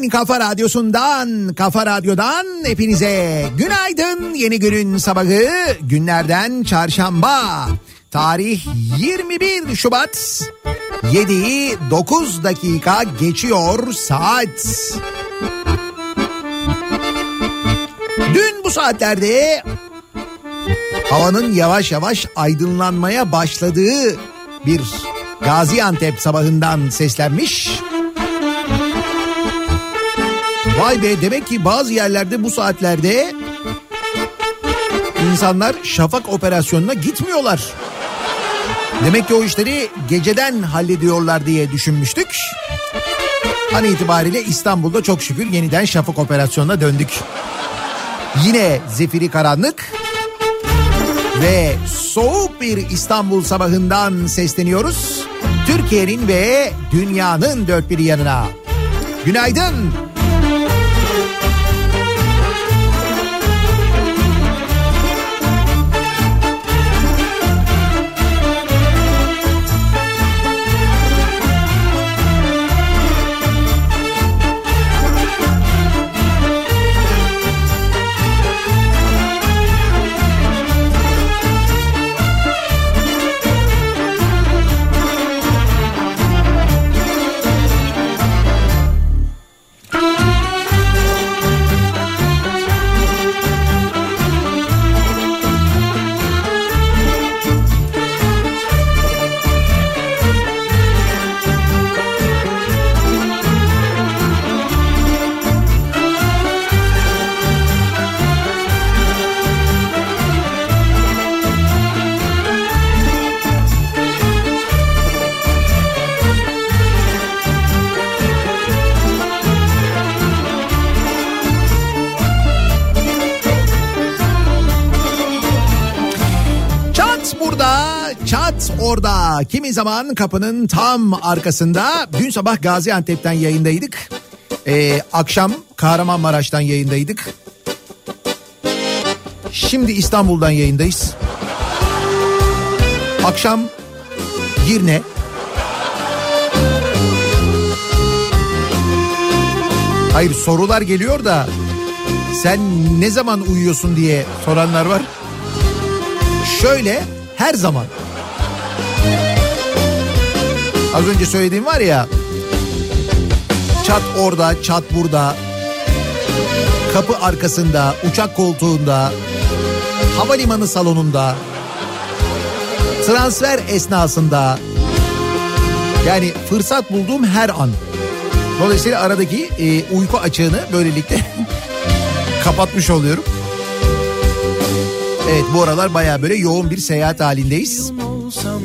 En kafa radyosundan, kafa radyodan hepinize günaydın. Yeni günün sabahı günlerden çarşamba. Tarih 21 Şubat. 7'yi 9 dakika geçiyor saat. Dün bu saatlerde havanın yavaş yavaş aydınlanmaya başladığı bir Gaziantep sabahından seslenmiş. Vay be demek ki bazı yerlerde bu saatlerde insanlar şafak operasyonuna gitmiyorlar. Demek ki o işleri geceden hallediyorlar diye düşünmüştük. An itibariyle İstanbul'da çok şükür yeniden şafak operasyonuna döndük. Yine zifiri karanlık ve soğuk bir İstanbul sabahından sesleniyoruz. Türkiye'nin ve dünyanın dört bir yanına. Günaydın. Çat Kimi zaman kapının tam arkasında. Dün sabah Gaziantep'ten yayındaydık. Ee, akşam Kahramanmaraş'tan yayındaydık. Şimdi İstanbul'dan yayındayız. Akşam Girne. Hayır sorular geliyor da sen ne zaman uyuyorsun diye soranlar var. Şöyle her zaman. Az önce söylediğim var ya. Çat orada, çat burada. Kapı arkasında, uçak koltuğunda, havalimanı salonunda, transfer esnasında. Yani fırsat bulduğum her an. Dolayısıyla aradaki e, uyku açığını böylelikle kapatmış oluyorum. Evet bu aralar baya böyle yoğun bir seyahat halindeyiz. olsam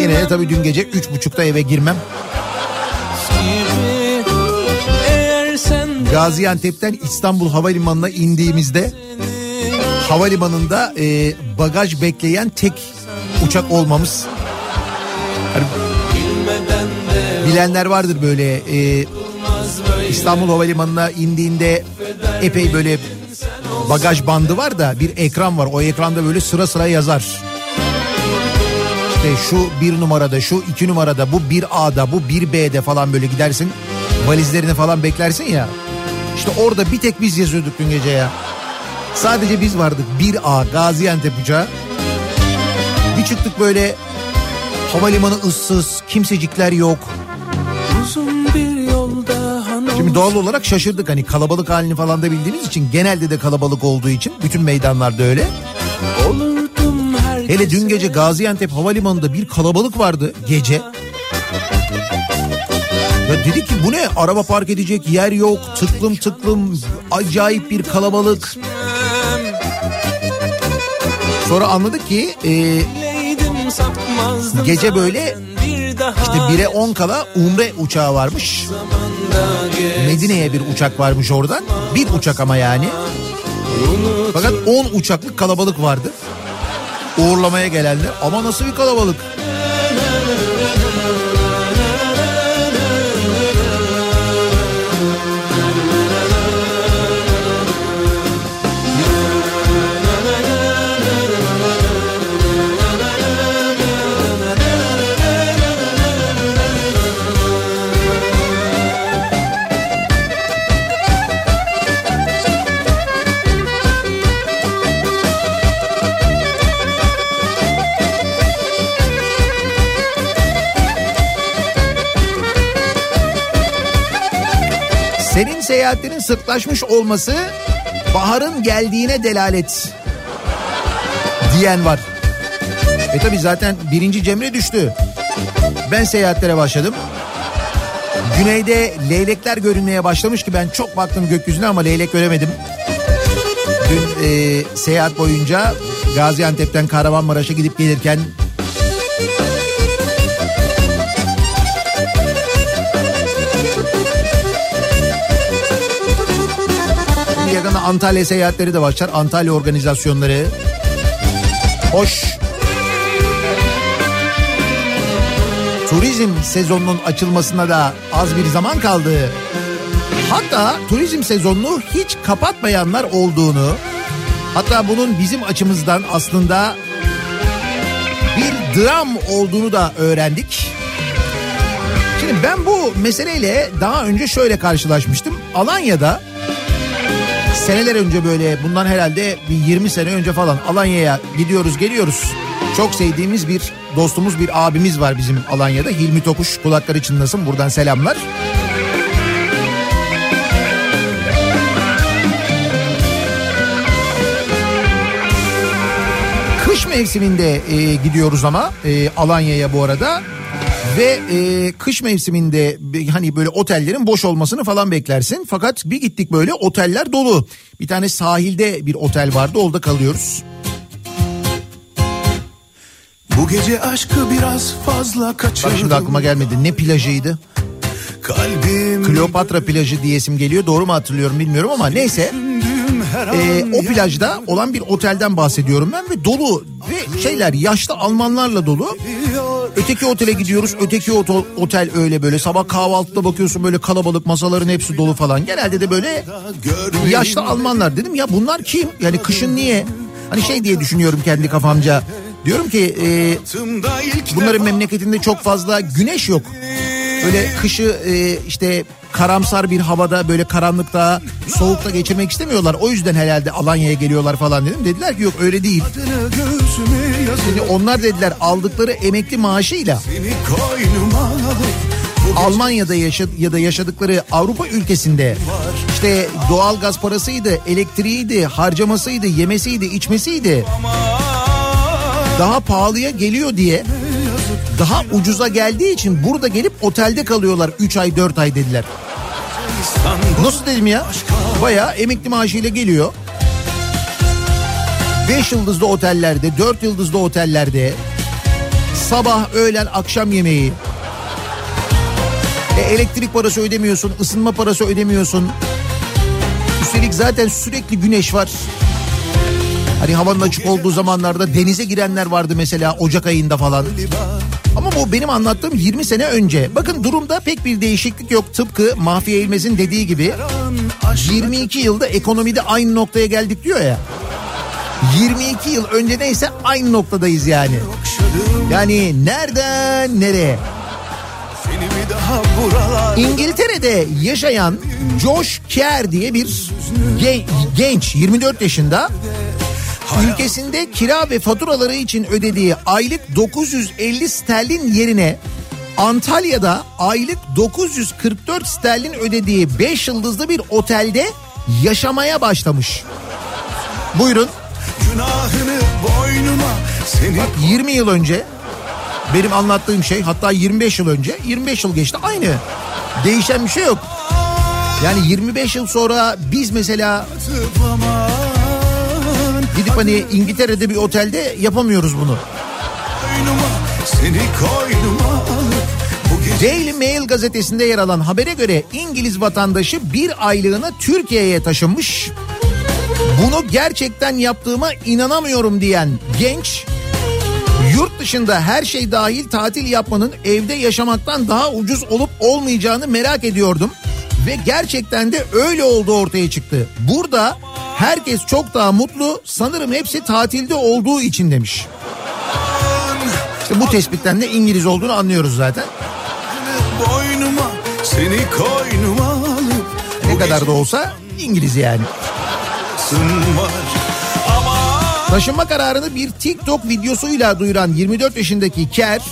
Yine de tabii dün gece üç buçukta eve girmem. Gaziantep'ten İstanbul Havalimanı'na indiğimizde havalimanında e, bagaj bekleyen tek uçak olmamız. Hani bilenler vardır böyle e, İstanbul Havalimanı'na indiğinde epey böyle bagaj bandı var da bir ekran var. O ekranda böyle sıra sıra yazar. İşte şu bir numarada, şu iki numarada, bu bir A'da, bu bir B'de falan böyle gidersin. Valizlerini falan beklersin ya. İşte orada bir tek biz yazıyorduk dün gece ya. Sadece biz vardık. Bir A Gaziantep uçağı. Bir çıktık böyle havalimanı ıssız, kimsecikler yok. uzun bir yolda hanım Şimdi doğal olarak şaşırdık hani kalabalık halini falan da bildiğimiz için genelde de kalabalık olduğu için bütün meydanlarda öyle. Hele dün gece Gaziantep Havalimanı'nda bir kalabalık vardı gece. Ya dedik ki bu ne araba park edecek yer yok tıklım tıklım acayip bir kalabalık. Sonra anladık ki e, Gece böyle işte 1'e 10 kala Umre uçağı varmış. Medine'ye bir uçak varmış oradan. Bir uçak ama yani. Fakat 10 uçaklık kalabalık vardı. Uğurlamaya gelenler. Ama nasıl bir kalabalık. Seyahatlerin sırtlaşmış olması baharın geldiğine delalet diyen var. E tabi zaten birinci Cemre düştü. Ben seyahatlere başladım. Güneyde leylekler görünmeye başlamış ki ben çok baktım gökyüzüne ama leylek göremedim. Dün e, seyahat boyunca Gaziantep'ten Kahramanmaraş'a gidip gelirken Antalya seyahatleri de başlar. Antalya organizasyonları. Hoş. Turizm sezonunun açılmasına da az bir zaman kaldı. Hatta turizm sezonunu hiç kapatmayanlar olduğunu, hatta bunun bizim açımızdan aslında bir dram olduğunu da öğrendik. Şimdi ben bu meseleyle daha önce şöyle karşılaşmıştım. Alanya'da seneler önce böyle bundan herhalde bir 20 sene önce falan Alanya'ya gidiyoruz geliyoruz. Çok sevdiğimiz bir dostumuz bir abimiz var bizim Alanya'da. Hilmi Tokuş kulakları çınlasın buradan selamlar. Kış mevsiminde e, gidiyoruz ama e, Alanya'ya bu arada. Ve e, kış mevsiminde hani böyle otellerin boş olmasını falan beklersin. Fakat bir gittik böyle oteller dolu. Bir tane sahilde bir otel vardı orada kalıyoruz. Bu gece aşkı biraz fazla Bak kaçırdım. şimdi aklıma gelmedi ne plajıydı? Kalbim Kleopatra plajı diyesim geliyor doğru mu hatırlıyorum bilmiyorum ama neyse. düşündüğüm Ee, o plajda olan bir otelden bahsediyorum ben ve dolu ve şeyler yaşlı Almanlarla dolu. Öteki otele gidiyoruz. Öteki otel, öyle böyle sabah kahvaltıda bakıyorsun böyle kalabalık masaların hepsi dolu falan. Genelde de böyle yaşlı Almanlar dedim ya bunlar kim? Yani kışın niye? Hani şey diye düşünüyorum kendi kafamca. Diyorum ki e, bunların memleketinde çok fazla güneş yok. Böyle kışı e, işte karamsar bir havada böyle karanlıkta soğukta geçirmek istemiyorlar. O yüzden herhalde Alanya'ya geliyorlar falan dedim. Dediler ki yok öyle değil. Şimdi onlar dediler aldıkları emekli maaşıyla Almanya'da yaşa ya da yaşadıkları Avrupa ülkesinde işte doğal gaz parasıydı, elektriğiydi, harcamasıydı, yemesiydi, içmesiydi. Daha pahalıya geliyor diye daha ucuza geldiği için burada gelip otelde kalıyorlar 3 ay 4 ay dediler. Nasıl dedim ya? Baya emekli maaşıyla geliyor. 5 yıldızlı otellerde, 4 yıldızlı otellerde sabah, öğlen, akşam yemeği. E, elektrik parası ödemiyorsun, ısınma parası ödemiyorsun. Üstelik zaten sürekli güneş var. Hani havanın açık olduğu zamanlarda denize girenler vardı mesela Ocak ayında falan. Ama bu benim anlattığım 20 sene önce. Bakın durumda pek bir değişiklik yok. Tıpkı Mahfiye İlmez'in dediği gibi 22 yılda ekonomide aynı noktaya geldik diyor ya. 22 yıl önce neyse aynı noktadayız yani. Yani nereden nereye? İngiltere'de yaşayan Josh Kerr diye bir ge- genç 24 yaşında ülkesinde kira ve faturaları için ödediği aylık 950 sterlin yerine Antalya'da aylık 944 sterlin ödediği 5 yıldızlı bir otelde yaşamaya başlamış. Buyurun günahını boynuma seni 20 yıl önce benim anlattığım şey hatta 25 yıl önce 25 yıl geçti aynı. Değişen bir şey yok. Yani 25 yıl sonra biz mesela gidip hani İngiltere'de bir otelde yapamıyoruz bunu. Daily Mail gazetesinde yer alan habere göre İngiliz vatandaşı bir aylığına Türkiye'ye taşınmış. Bunu gerçekten yaptığıma inanamıyorum diyen genç yurt dışında her şey dahil tatil yapmanın evde yaşamaktan daha ucuz olup olmayacağını merak ediyordum. Ve gerçekten de öyle oldu ortaya çıktı. Burada herkes çok daha mutlu sanırım hepsi tatilde olduğu için demiş. İşte bu tespitten de İngiliz olduğunu anlıyoruz zaten. boynuma seni koynuma alıp Ne kadar da olsa İngiliz yani. Taşınma kararını bir TikTok videosuyla duyuran 24 yaşındaki Ker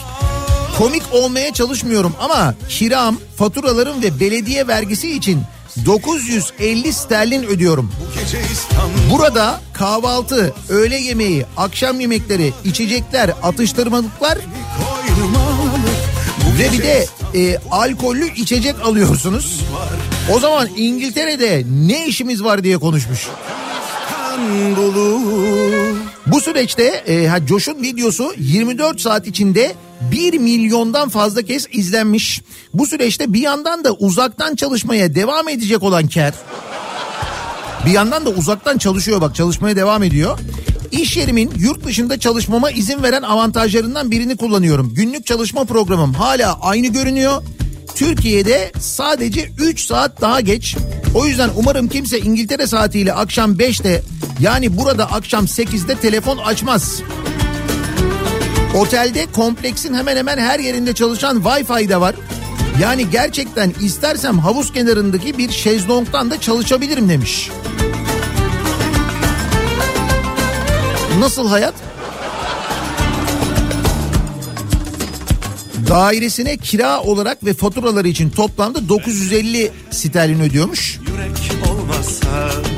komik olmaya çalışmıyorum ama kiram, faturalarım ve belediye vergisi için 950 sterlin ödüyorum. Burada kahvaltı, öğle yemeği, akşam yemekleri, içecekler, atıştırmalıklar ve bir de e, alkollü içecek alıyorsunuz. O zaman İngiltere'de ne işimiz var diye konuşmuş. İstanbul'u Bu süreçte e, ha, Coş'un videosu 24 saat içinde 1 milyondan fazla kez izlenmiş. Bu süreçte bir yandan da uzaktan çalışmaya devam edecek olan Ker bir yandan da uzaktan çalışıyor bak çalışmaya devam ediyor. İş yerimin yurt dışında çalışmama izin veren avantajlarından birini kullanıyorum. Günlük çalışma programım hala aynı görünüyor. Türkiye'de sadece 3 saat daha geç. O yüzden umarım kimse İngiltere saatiyle akşam 5'te yani burada akşam 8'de telefon açmaz. Otelde kompleksin hemen hemen her yerinde çalışan Wi-Fi de var. Yani gerçekten istersem havuz kenarındaki bir şezlongdan da çalışabilirim demiş. Nasıl hayat? Dairesine kira olarak ve faturaları için toplamda 950 sterlin ödüyormuş.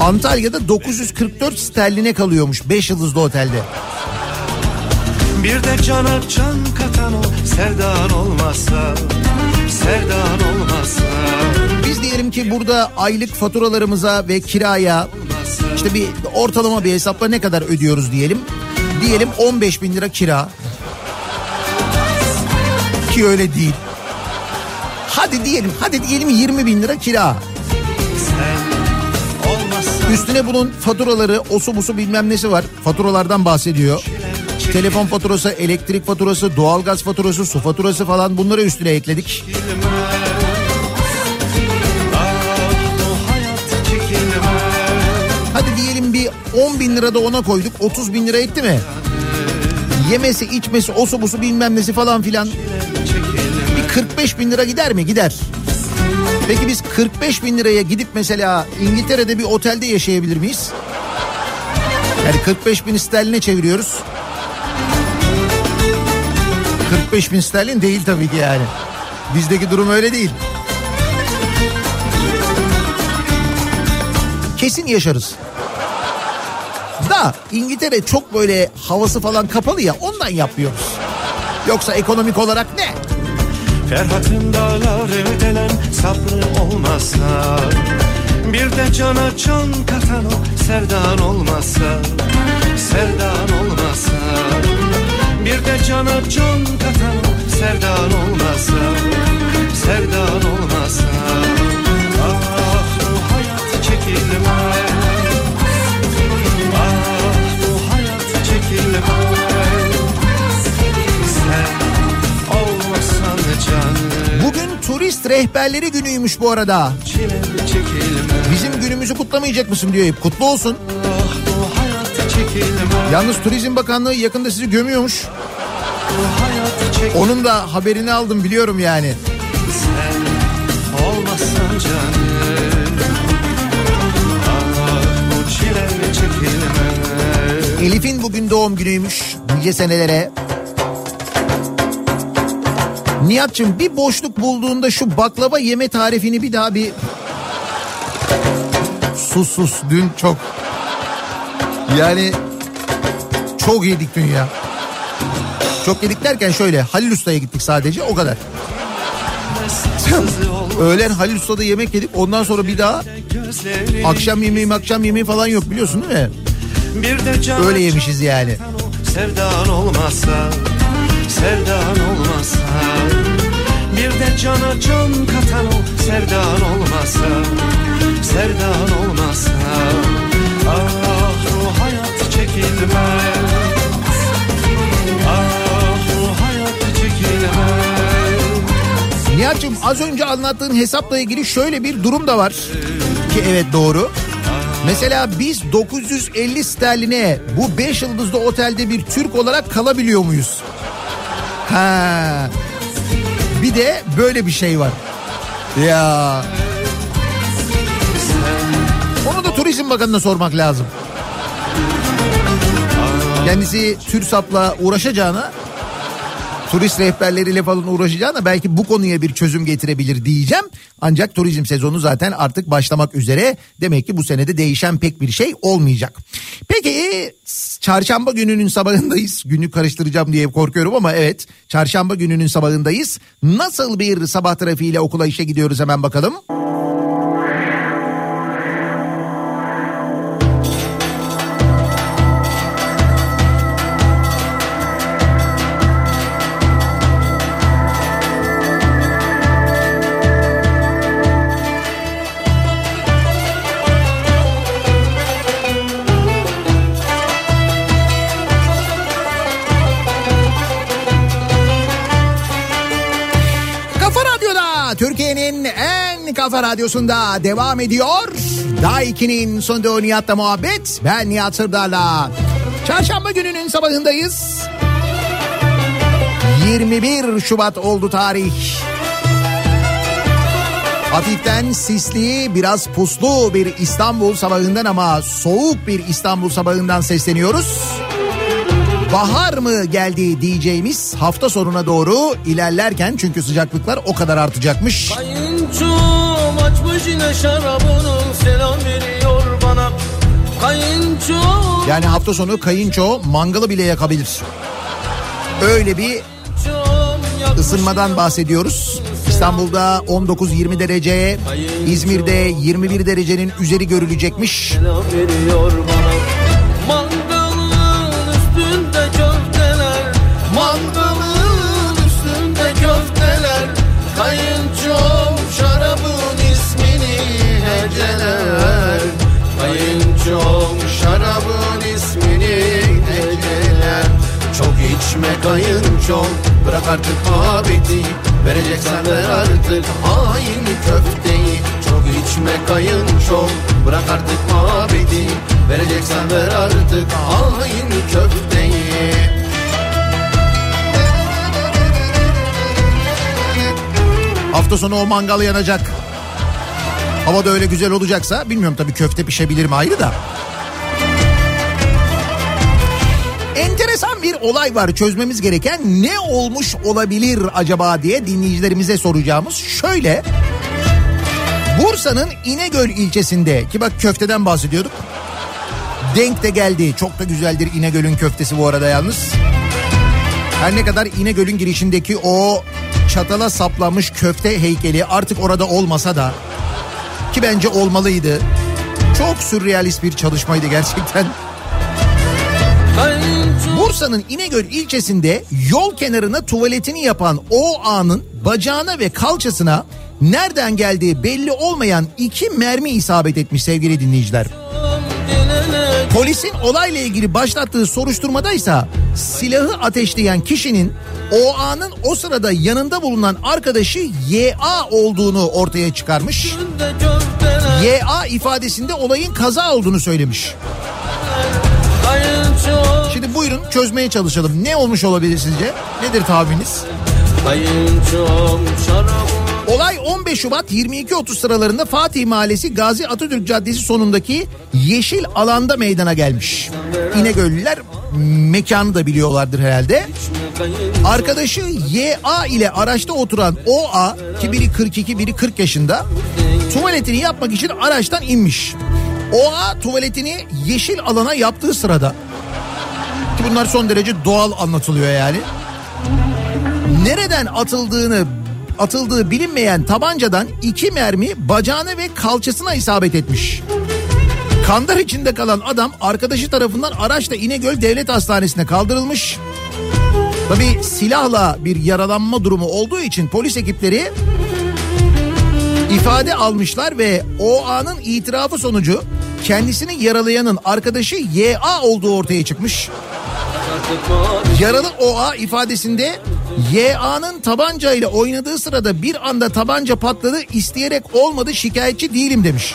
Antalya'da 944 sterline kalıyormuş 5 yıldızlı otelde. Bir de cana can katan o sevdan olmazsa Sevdan olmazsa Biz diyelim ki burada aylık faturalarımıza ve kiraya işte bir ortalama bir hesapla ne kadar ödüyoruz diyelim. Diyelim 15 bin lira kira. Ki öyle değil. Hadi diyelim, hadi diyelim 20 bin lira kira. Üstüne bunun faturaları, osu busu bilmem nesi var. Faturalardan bahsediyor. Telefon faturası, elektrik faturası, doğalgaz faturası, su faturası falan bunları üstüne ekledik. Hadi diyelim bir 10 bin lira da ona koyduk. 30 bin lira etti mi? Yemesi, içmesi, osu busu bilmem nesi falan filan. Bir 45 bin lira gider mi? Gider. Peki biz 45 bin liraya gidip mesela İngiltere'de bir otelde yaşayabilir miyiz? Yani 45 bin sterline çeviriyoruz. 45 bin sterlin değil tabii ki yani. Bizdeki durum öyle değil. Kesin yaşarız. Da İngiltere çok böyle havası falan kapalı ya ondan yapmıyoruz. Yoksa ekonomik olarak ne? Ferhat'ın dağları delen sabrı olmazsa Bir de cana can katan o sevdan olmazsa Sevdan olmazsa Bir de cana can katan o sevdan olmazsa Sevdan olmazsa. Ah hayat çekilmez Turist rehberleri günüymüş bu arada. Bizim günümüzü kutlamayacak mısın diyor. Kutlu olsun. Ah Yalnız Turizm Bakanlığı yakında sizi gömüyormuş. Onun da haberini aldım biliyorum yani. Sen olmasan canım Ah bu çile çekilmez Elif'in bugün doğum günüymüş. Nice senelere. Nihat'cığım bir boşluk bulduğunda şu baklava yeme tarifini bir daha bir... Sus sus dün çok... Yani çok yedik dün ya. Çok yedik derken şöyle Halil Usta'ya gittik sadece o kadar. Öğlen Halil Usta'da yemek yedik ondan sonra bir daha akşam yemeği akşam yemeği falan yok biliyorsun değil mi? Bir de cana Öyle yemişiz yani. Sevdan olmazsa Sevdan olmazsa Bir de cana can katan o Sevdan olmazsa Sevdan olmazsa Ah bu hayat çekilmez Ah bu hayat çekilmez Nihat'cığım az önce anlattığın hesapla ilgili şöyle bir durum da var. Ki evet doğru. Mesela biz 950 sterline bu 5 yıldızlı otelde bir Türk olarak kalabiliyor muyuz? Ha. Bir de böyle bir şey var. Ya. Onu da Turizm Bakanı'na sormak lazım. Kendisi TÜRSAP'la uğraşacağına turist rehberleriyle falan uğraşacağına belki bu konuya bir çözüm getirebilir diyeceğim. Ancak turizm sezonu zaten artık başlamak üzere. Demek ki bu senede değişen pek bir şey olmayacak. Peki çarşamba gününün sabahındayız. Günlük karıştıracağım diye korkuyorum ama evet çarşamba gününün sabahındayız. Nasıl bir sabah trafiğiyle okula işe gidiyoruz hemen bakalım. Kafa kafa radyosunda devam ediyor. Daiki'nin sonunda Nihat'la muhabbet. Ben Nihat Sırdar'la. Çarşamba gününün sabahındayız. 21 Şubat oldu tarih. Hafiften sisli, biraz puslu bir İstanbul sabahından ama soğuk bir İstanbul sabahından sesleniyoruz. Bahar mı geldi diyeceğimiz hafta sonuna doğru ilerlerken çünkü sıcaklıklar o kadar artacakmış. Kayınçom açmış yine şarabını selam veriyor bana Kayınço Yani hafta sonu kayınço mangalı bile yakabilir. Öyle bir ısınmadan bahsediyoruz. İstanbul'da 19-20 derece, İzmir'de 21 derecenin üzeri görülecekmiş. selam veriyor bana Çok içme kayınçom bırak artık muhabbeti Vereceksen ver artık hain köfteyi Çok içme kayınçom bırak artık muhabbeti Vereceksen ver artık hain köfteyi Hafta sonu o mangal yanacak. Hava da öyle güzel olacaksa bilmiyorum tabii köfte pişebilir mi ayrı da. Olay var çözmemiz gereken ne olmuş olabilir acaba diye dinleyicilerimize soracağımız şöyle. Bursa'nın İnegöl ilçesinde ki bak köfteden bahsediyorduk. Denk de geldi. Çok da güzeldir İnegöl'ün köftesi bu arada yalnız. Her ne kadar İnegöl'ün girişindeki o çatala saplanmış köfte heykeli artık orada olmasa da ki bence olmalıydı. Çok sürrealist bir çalışmaydı gerçekten. Bursa'nın İnegöl ilçesinde yol kenarına tuvaletini yapan o anın bacağına ve kalçasına nereden geldiği belli olmayan iki mermi isabet etmiş sevgili dinleyiciler. Polisin olayla ilgili başlattığı soruşturmada ise silahı ateşleyen kişinin o anın o sırada yanında bulunan arkadaşı YA olduğunu ortaya çıkarmış. YA ifadesinde olayın kaza olduğunu söylemiş. Şimdi buyurun çözmeye çalışalım. Ne olmuş olabilir sizce? Nedir tahmininiz? Olay 15 Şubat 22.30 sıralarında Fatih Mahallesi Gazi Atatürk Caddesi sonundaki yeşil alanda meydana gelmiş. İnegöllüler mekanı da biliyorlardır herhalde. Arkadaşı YA ile araçta oturan OA ki biri 42 biri 40 yaşında tuvaletini yapmak için araçtan inmiş. OA tuvaletini yeşil alana yaptığı sırada ki bunlar son derece doğal anlatılıyor yani. Nereden atıldığını atıldığı bilinmeyen tabancadan iki mermi bacağına ve kalçasına isabet etmiş. Kandar içinde kalan adam arkadaşı tarafından araçla İnegöl Devlet Hastanesi'ne kaldırılmış. Tabi silahla bir yaralanma durumu olduğu için polis ekipleri ifade almışlar ve o anın itirafı sonucu kendisini yaralayanın arkadaşı YA olduğu ortaya çıkmış. Yaralı OA ifadesinde YA'nın tabancayla oynadığı sırada bir anda tabanca patladı isteyerek olmadı şikayetçi değilim demiş.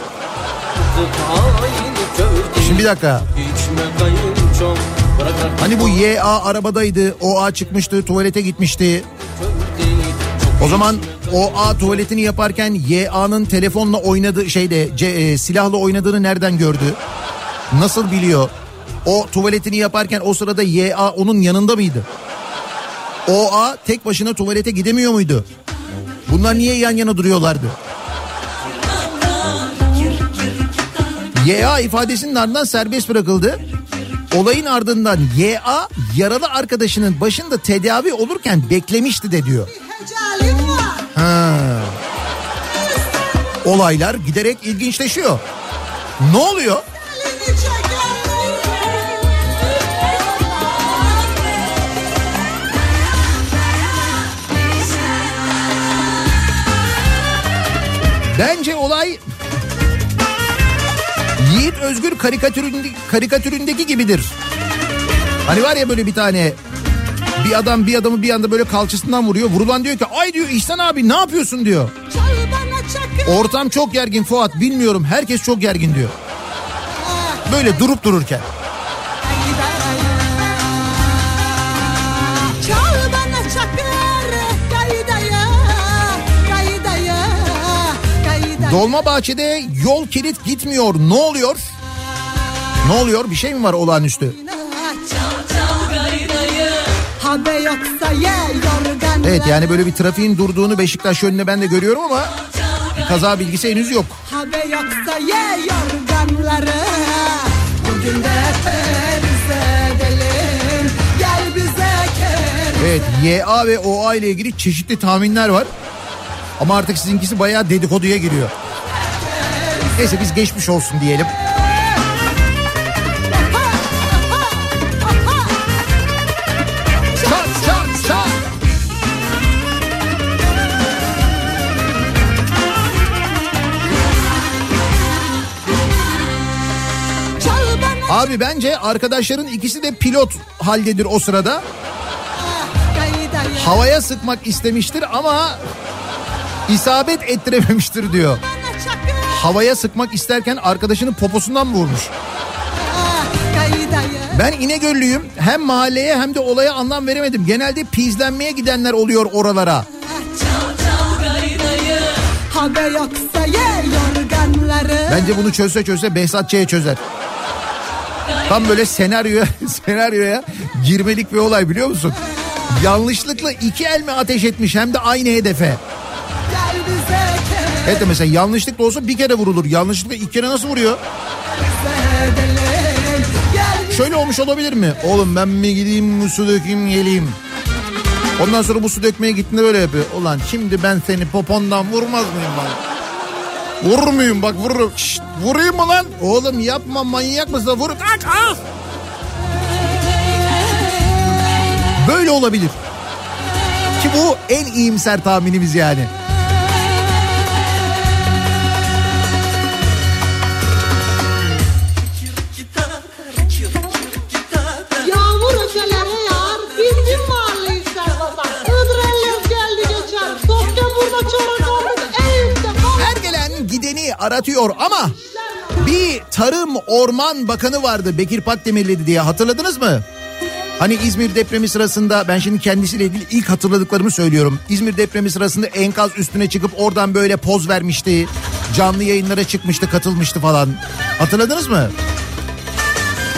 Şimdi bir dakika hani bu YA arabadaydı OA çıkmıştı tuvalete gitmişti. O zaman OA tuvaletini yaparken YA'nın telefonla oynadığı şeyde ce- e, silahla oynadığını nereden gördü? Nasıl biliyor? O tuvaletini yaparken o sırada YA onun yanında mıydı? OA tek başına tuvalete gidemiyor muydu? Bunlar niye yan yana duruyorlardı? YA ifadesinin ardından serbest bırakıldı. Olayın ardından YA yaralı arkadaşının başında tedavi olurken beklemişti de diyor. Ha. Olaylar giderek ilginçleşiyor. Ne oluyor? Bence olay Yiğit Özgür karikatüründe, karikatüründeki gibidir. Hani var ya böyle bir tane bir adam bir adamı bir anda böyle kalçasından vuruyor. Vurulan diyor ki ay diyor İhsan abi ne yapıyorsun diyor. Ortam çok gergin Fuat bilmiyorum herkes çok gergin diyor. Böyle durup dururken. Dolmabahçe'de yol kilit gitmiyor ne oluyor? Ne oluyor bir şey mi var olağanüstü? Habe yoksa ye yorgan Evet yani böyle bir trafiğin durduğunu Beşiktaş yönünde ben de görüyorum ama kaza bilgisi henüz yok. Habe yoksa ye yorganları Bugün de ters edelim Gel bize kere Evet YA ve OA ile ilgili çeşitli tahminler var. Ama artık sizinkisi bayağı dedikoduya giriyor. Neyse biz geçmiş olsun diyelim. Abi bence arkadaşların ikisi de pilot haldedir o sırada. Havaya sıkmak istemiştir ama isabet ettirememiştir diyor. Havaya sıkmak isterken arkadaşının poposundan vurmuş? Ben İnegöllüyüm. Hem mahalleye hem de olaya anlam veremedim. Genelde pizlenmeye gidenler oluyor oralara. Bence bunu çözse çözse Behzat Ç'ye çözer. Tam böyle senaryoya, senaryoya girmelik bir olay biliyor musun? Yanlışlıkla iki el mi ateş etmiş hem de aynı hedefe. Evet de mesela yanlışlıkla olsa bir kere vurulur. Yanlışlıkla iki kere nasıl vuruyor? Şöyle olmuş olabilir mi? Oğlum ben mi gideyim su dökeyim geleyim. Ondan sonra bu su dökmeye gittiğinde böyle yapıyor. Ulan şimdi ben seni popondan vurmaz mıyım lan? Vurur muyum bak vururum. Şşt, vurayım mı lan? Oğlum yapma manyak mısın? Vur. Kalk al. Böyle olabilir. Ki bu en iyimser tahminimiz yani. Aratıyor ama bir tarım orman bakanı vardı Bekir Pakdemirli diye hatırladınız mı? Hani İzmir depremi sırasında ben şimdi kendisiyle ilgili ilk hatırladıklarımı söylüyorum. İzmir depremi sırasında enkaz üstüne çıkıp oradan böyle poz vermişti. Canlı yayınlara çıkmıştı katılmıştı falan. Hatırladınız mı?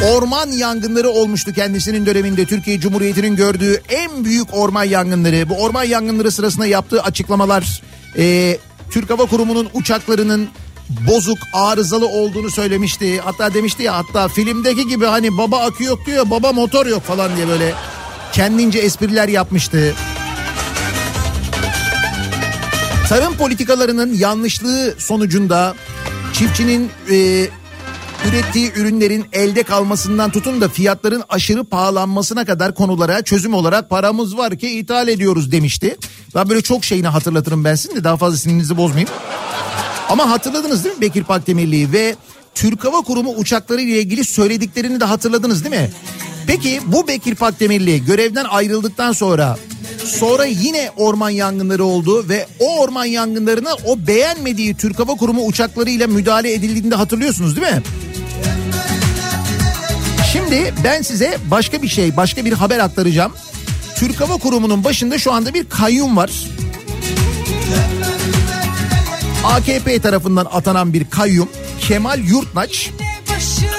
Orman yangınları olmuştu kendisinin döneminde Türkiye Cumhuriyeti'nin gördüğü en büyük orman yangınları. Bu orman yangınları sırasında yaptığı açıklamalar e, Türk Hava Kurumu'nun uçaklarının bozuk arızalı olduğunu söylemişti. Hatta demişti ya hatta filmdeki gibi hani baba akü yok diyor baba motor yok falan diye böyle kendince espriler yapmıştı. Tarım politikalarının yanlışlığı sonucunda çiftçinin e, ürettiği ürünlerin elde kalmasından tutun da fiyatların aşırı pahalanmasına kadar konulara çözüm olarak paramız var ki ithal ediyoruz demişti. Ben böyle çok şeyini hatırlatırım ben sizin de daha fazla sinirinizi bozmayayım. Ama hatırladınız değil mi Bekir Pakdemirli'yi ve Türk Hava Kurumu uçakları ile ilgili söylediklerini de hatırladınız değil mi? Peki bu Bekir Pakdemirli görevden ayrıldıktan sonra sonra yine orman yangınları oldu ve o orman yangınlarına o beğenmediği Türk Hava Kurumu uçaklarıyla müdahale edildiğini de hatırlıyorsunuz değil mi? Şimdi ben size başka bir şey, başka bir haber aktaracağım. Türk Hava Kurumu'nun başında şu anda bir kayyum var. AKP tarafından atanan bir kayyum Kemal Yurtnaç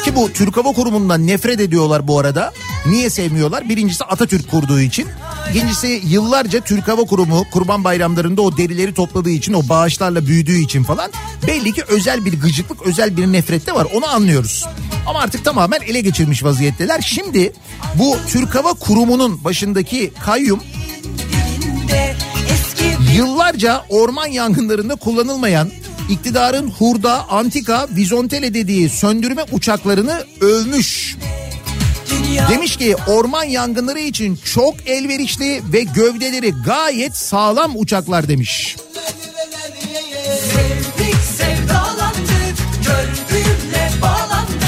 ki bu Türk Hava Kurumu'ndan nefret ediyorlar bu arada. Niye sevmiyorlar? Birincisi Atatürk kurduğu için. İkincisi yıllarca Türk Hava Kurumu kurban bayramlarında o derileri topladığı için o bağışlarla büyüdüğü için falan belli ki özel bir gıcıklık özel bir nefret de var onu anlıyoruz. Ama artık tamamen ele geçirmiş vaziyetteler. Şimdi bu Türk Hava Kurumu'nun başındaki kayyum yıllarca orman yangınlarında kullanılmayan iktidarın hurda, antika, vizontele dediği söndürme uçaklarını övmüş. Demiş ki orman yangınları için çok elverişli ve gövdeleri gayet sağlam uçaklar demiş.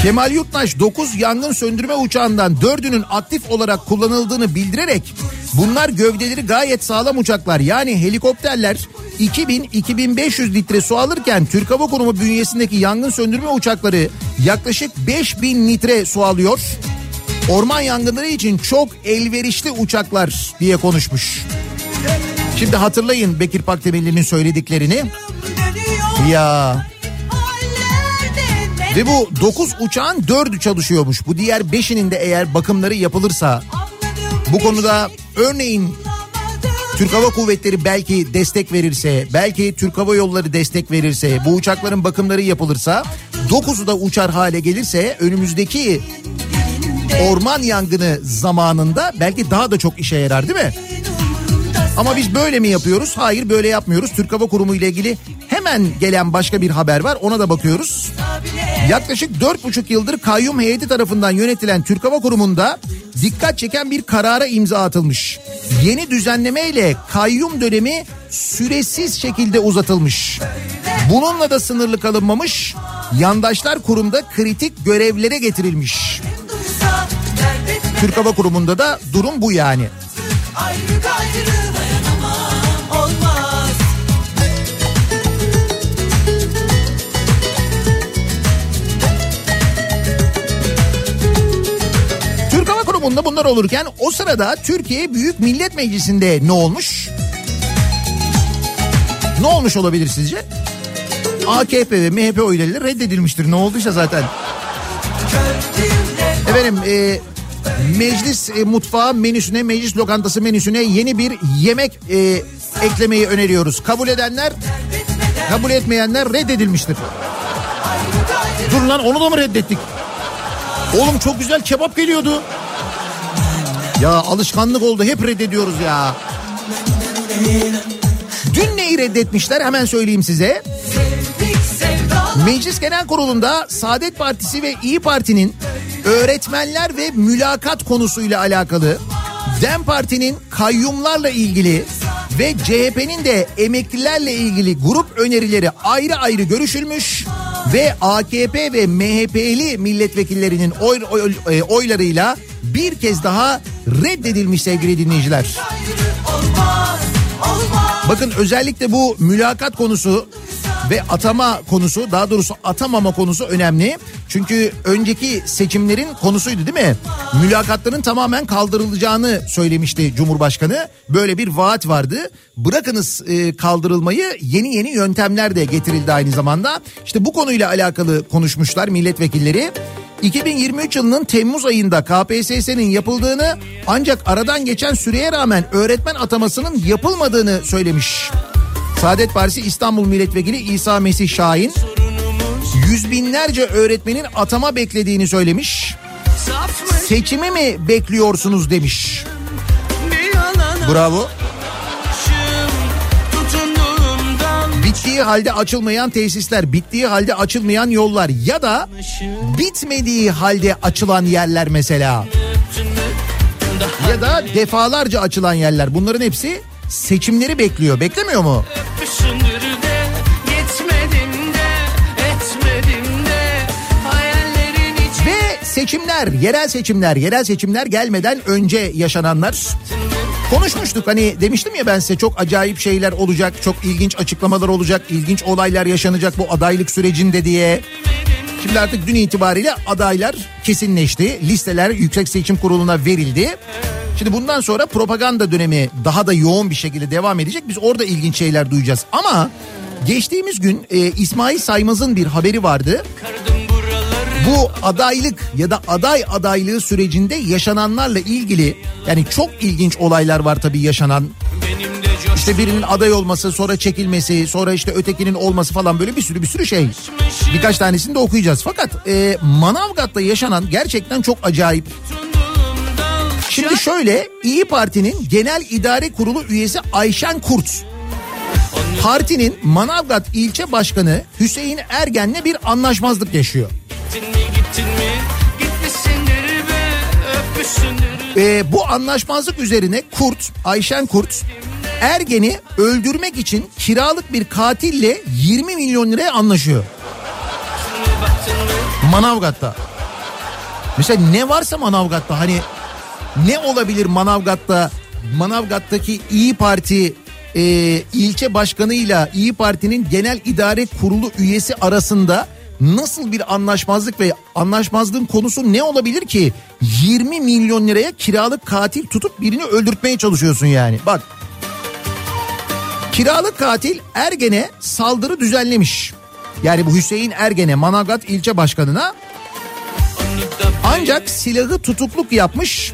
Kemal Yurtnaş 9 yangın söndürme uçağından 4'ünün aktif olarak kullanıldığını bildirerek bunlar gövdeleri gayet sağlam uçaklar yani helikopterler 2000-2500 litre su alırken Türk Hava Kurumu bünyesindeki yangın söndürme uçakları yaklaşık 5000 litre su alıyor. Orman yangınları için çok elverişli uçaklar diye konuşmuş. Şimdi hatırlayın Bekir Pakdemirli'nin söylediklerini. Ya ve bu 9 uçağın 4'ü çalışıyormuş. Bu diğer 5'inin de eğer bakımları yapılırsa bu konuda örneğin Türk Hava Kuvvetleri belki destek verirse, belki Türk Hava Yolları destek verirse, bu uçakların bakımları yapılırsa, 9'u da uçar hale gelirse önümüzdeki orman yangını zamanında belki daha da çok işe yarar değil mi? Ama biz böyle mi yapıyoruz? Hayır böyle yapmıyoruz. Türk Hava Kurumu ile ilgili hemen gelen başka bir haber var. Ona da bakıyoruz. Yaklaşık 4,5 yıldır kayyum heyeti tarafından yönetilen Türk Hava Kurumu'nda dikkat çeken bir karara imza atılmış. Yeni düzenleme ile kayyum dönemi süresiz şekilde uzatılmış. Bununla da sınırlı kalınmamış. Yandaşlar kurumda kritik görevlere getirilmiş. Türk Hava Kurumu'nda da durum bu yani. Ayrı Kurumu'nda bunlar olurken o sırada Türkiye Büyük Millet Meclisi'nde ne olmuş? Ne olmuş olabilir sizce? AKP ve MHP oylarıyla reddedilmiştir. Ne olduysa zaten. Efendim e, meclis e, mutfağı menüsüne, meclis lokantası menüsüne yeni bir yemek e, eklemeyi öneriyoruz. Kabul edenler, kabul etmeyenler reddedilmiştir. Dur lan onu da mı reddettik? Oğlum çok güzel kebap geliyordu. Ya alışkanlık oldu hep reddediyoruz ya. Dün neyi reddetmişler hemen söyleyeyim size. Meclis Genel Kurulu'nda Saadet Partisi ve İyi Parti'nin öğretmenler ve mülakat konusuyla alakalı DEM Parti'nin kayyumlarla ilgili ve CHP'nin de emeklilerle ilgili grup önerileri ayrı ayrı görüşülmüş ve AKP ve MHP'li milletvekillerinin oy, oy- e, oylarıyla bir kez daha reddedilmiş sevgili dinleyiciler. Bakın özellikle bu mülakat konusu ve atama konusu daha doğrusu atamama konusu önemli. Çünkü önceki seçimlerin konusuydu değil mi? Mülakatların tamamen kaldırılacağını söylemişti Cumhurbaşkanı. Böyle bir vaat vardı. Bırakınız e, kaldırılmayı yeni yeni yöntemler de getirildi aynı zamanda. İşte bu konuyla alakalı konuşmuşlar milletvekilleri. 2023 yılının Temmuz ayında KPSS'nin yapıldığını ancak aradan geçen süreye rağmen öğretmen atamasının yapılmadığını söylemiş. Saadet Partisi İstanbul Milletvekili İsa Mesih Şahin yüz binlerce öğretmenin atama beklediğini söylemiş. Seçimi mi bekliyorsunuz demiş. Bravo. Bittiği halde açılmayan tesisler, bittiği halde açılmayan yollar ya da bitmediği halde açılan yerler mesela. Ya da defalarca açılan yerler. Bunların hepsi seçimleri bekliyor. Beklemiyor mu? Ve seçimler, yerel seçimler, yerel seçimler gelmeden önce yaşananlar. Konuşmuştuk hani demiştim ya ben size çok acayip şeyler olacak, çok ilginç açıklamalar olacak, ilginç olaylar yaşanacak bu adaylık sürecinde diye. Şimdi artık dün itibariyle adaylar kesinleşti. Listeler Yüksek Seçim Kurulu'na verildi. Şimdi bundan sonra propaganda dönemi daha da yoğun bir şekilde devam edecek. Biz orada ilginç şeyler duyacağız. Ama geçtiğimiz gün e, İsmail Saymaz'ın bir haberi vardı. Bu adaylık ya da aday adaylığı sürecinde yaşananlarla ilgili yani çok ilginç olaylar var tabii yaşanan. İşte birinin aday olması, sonra çekilmesi, sonra işte ötekinin olması falan böyle bir sürü bir sürü şey. Birkaç tanesini de okuyacağız. Fakat e, Manavgat'ta yaşanan gerçekten çok acayip. Şimdi şöyle İyi Parti'nin Genel İdare Kurulu üyesi Ayşen Kurt partinin Manavgat ilçe başkanı Hüseyin Ergen'le bir anlaşmazlık yaşıyor. Ee, bu anlaşmazlık üzerine Kurt, Ayşen Kurt Ergen'i öldürmek için kiralık bir katille 20 milyon liraya anlaşıyor. Manavgat'ta. Mesela ne varsa Manavgat'ta hani ne olabilir Manavgat'ta Manavgat'taki İyi Parti e, ilçe başkanıyla İyi Parti'nin genel idare kurulu üyesi arasında nasıl bir anlaşmazlık ve anlaşmazlığın konusu ne olabilir ki 20 milyon liraya kiralık katil tutup birini öldürtmeye çalışıyorsun yani bak kiralık katil Ergen'e saldırı düzenlemiş yani bu Hüseyin Ergen'e Manavgat ilçe başkanına ancak silahı tutukluk yapmış.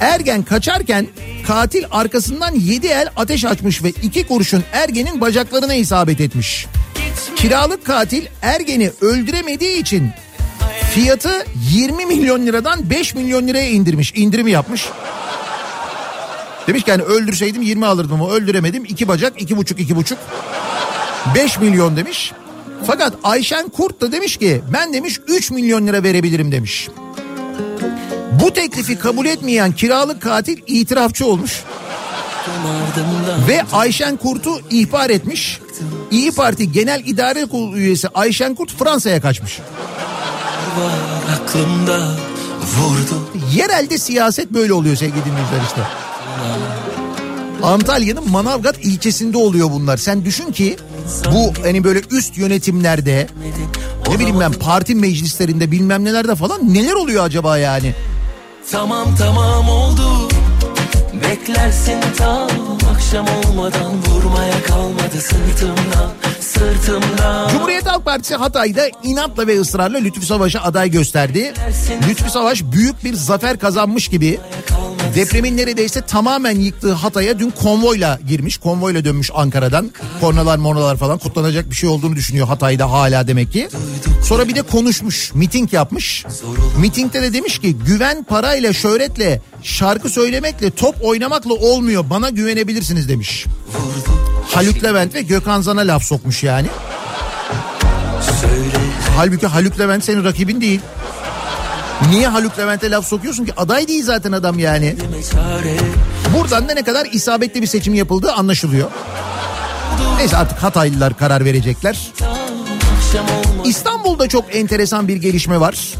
Ergen kaçarken katil arkasından 7 el ateş açmış ve iki kurşun Ergen'in bacaklarına isabet etmiş. Kiralık katil Ergen'i öldüremediği için fiyatı 20 milyon liradan 5 milyon liraya indirmiş. İndirimi yapmış. Demiş ki hani öldürseydim 20 alırdım ama öldüremedim. iki bacak iki buçuk iki buçuk. 5 milyon demiş. Fakat Ayşen Kurt da demiş ki ben demiş 3 milyon lira verebilirim demiş. Bu teklifi kabul etmeyen kiralık katil itirafçı olmuş. Ve Ayşen Kurt'u ihbar etmiş. İyi Parti Genel İdare Kurulu üyesi Ayşen Kurt Fransa'ya kaçmış. aklımda vurdu. Yerelde siyaset böyle oluyor sevgili dinleyiciler işte. Antalya'nın Manavgat ilçesinde oluyor bunlar. Sen düşün ki bu hani böyle üst yönetimlerde ne bileyim ben parti meclislerinde bilmem nelerde falan neler oluyor acaba yani? Tamam tamam oldu. Beklersin tam akşam olmadan vurmaya kalmadı sırtımdan sırtımdan. Cumhuriyet Halk Partisi Hatay'da inatla ve ısrarla Lütfü Savaş'a aday gösterdi. Lütfü Savaş büyük bir zafer kazanmış gibi depremin neredeyse tamamen yıktığı Hatay'a dün konvoyla girmiş. Konvoyla dönmüş Ankara'dan. Kornalar mornalar falan kutlanacak bir şey olduğunu düşünüyor Hatay'da hala demek ki. Sonra bir de konuşmuş, miting yapmış. Mitingde de demiş ki güven parayla, şöhretle, şarkı söylemekle, top oynamakla olmuyor. Bana güvenebilirsiniz demiş. Haluk Levent ve Gökhan Zan'a laf sokmuş yani. Halbuki Haluk Levent senin rakibin değil. Niye Haluk Levent'e laf sokuyorsun ki? Aday değil zaten adam yani. Buradan da ne kadar isabetli bir seçim yapıldığı anlaşılıyor. Neyse artık Hataylılar karar verecekler. İstanbul'da çok enteresan bir gelişme var.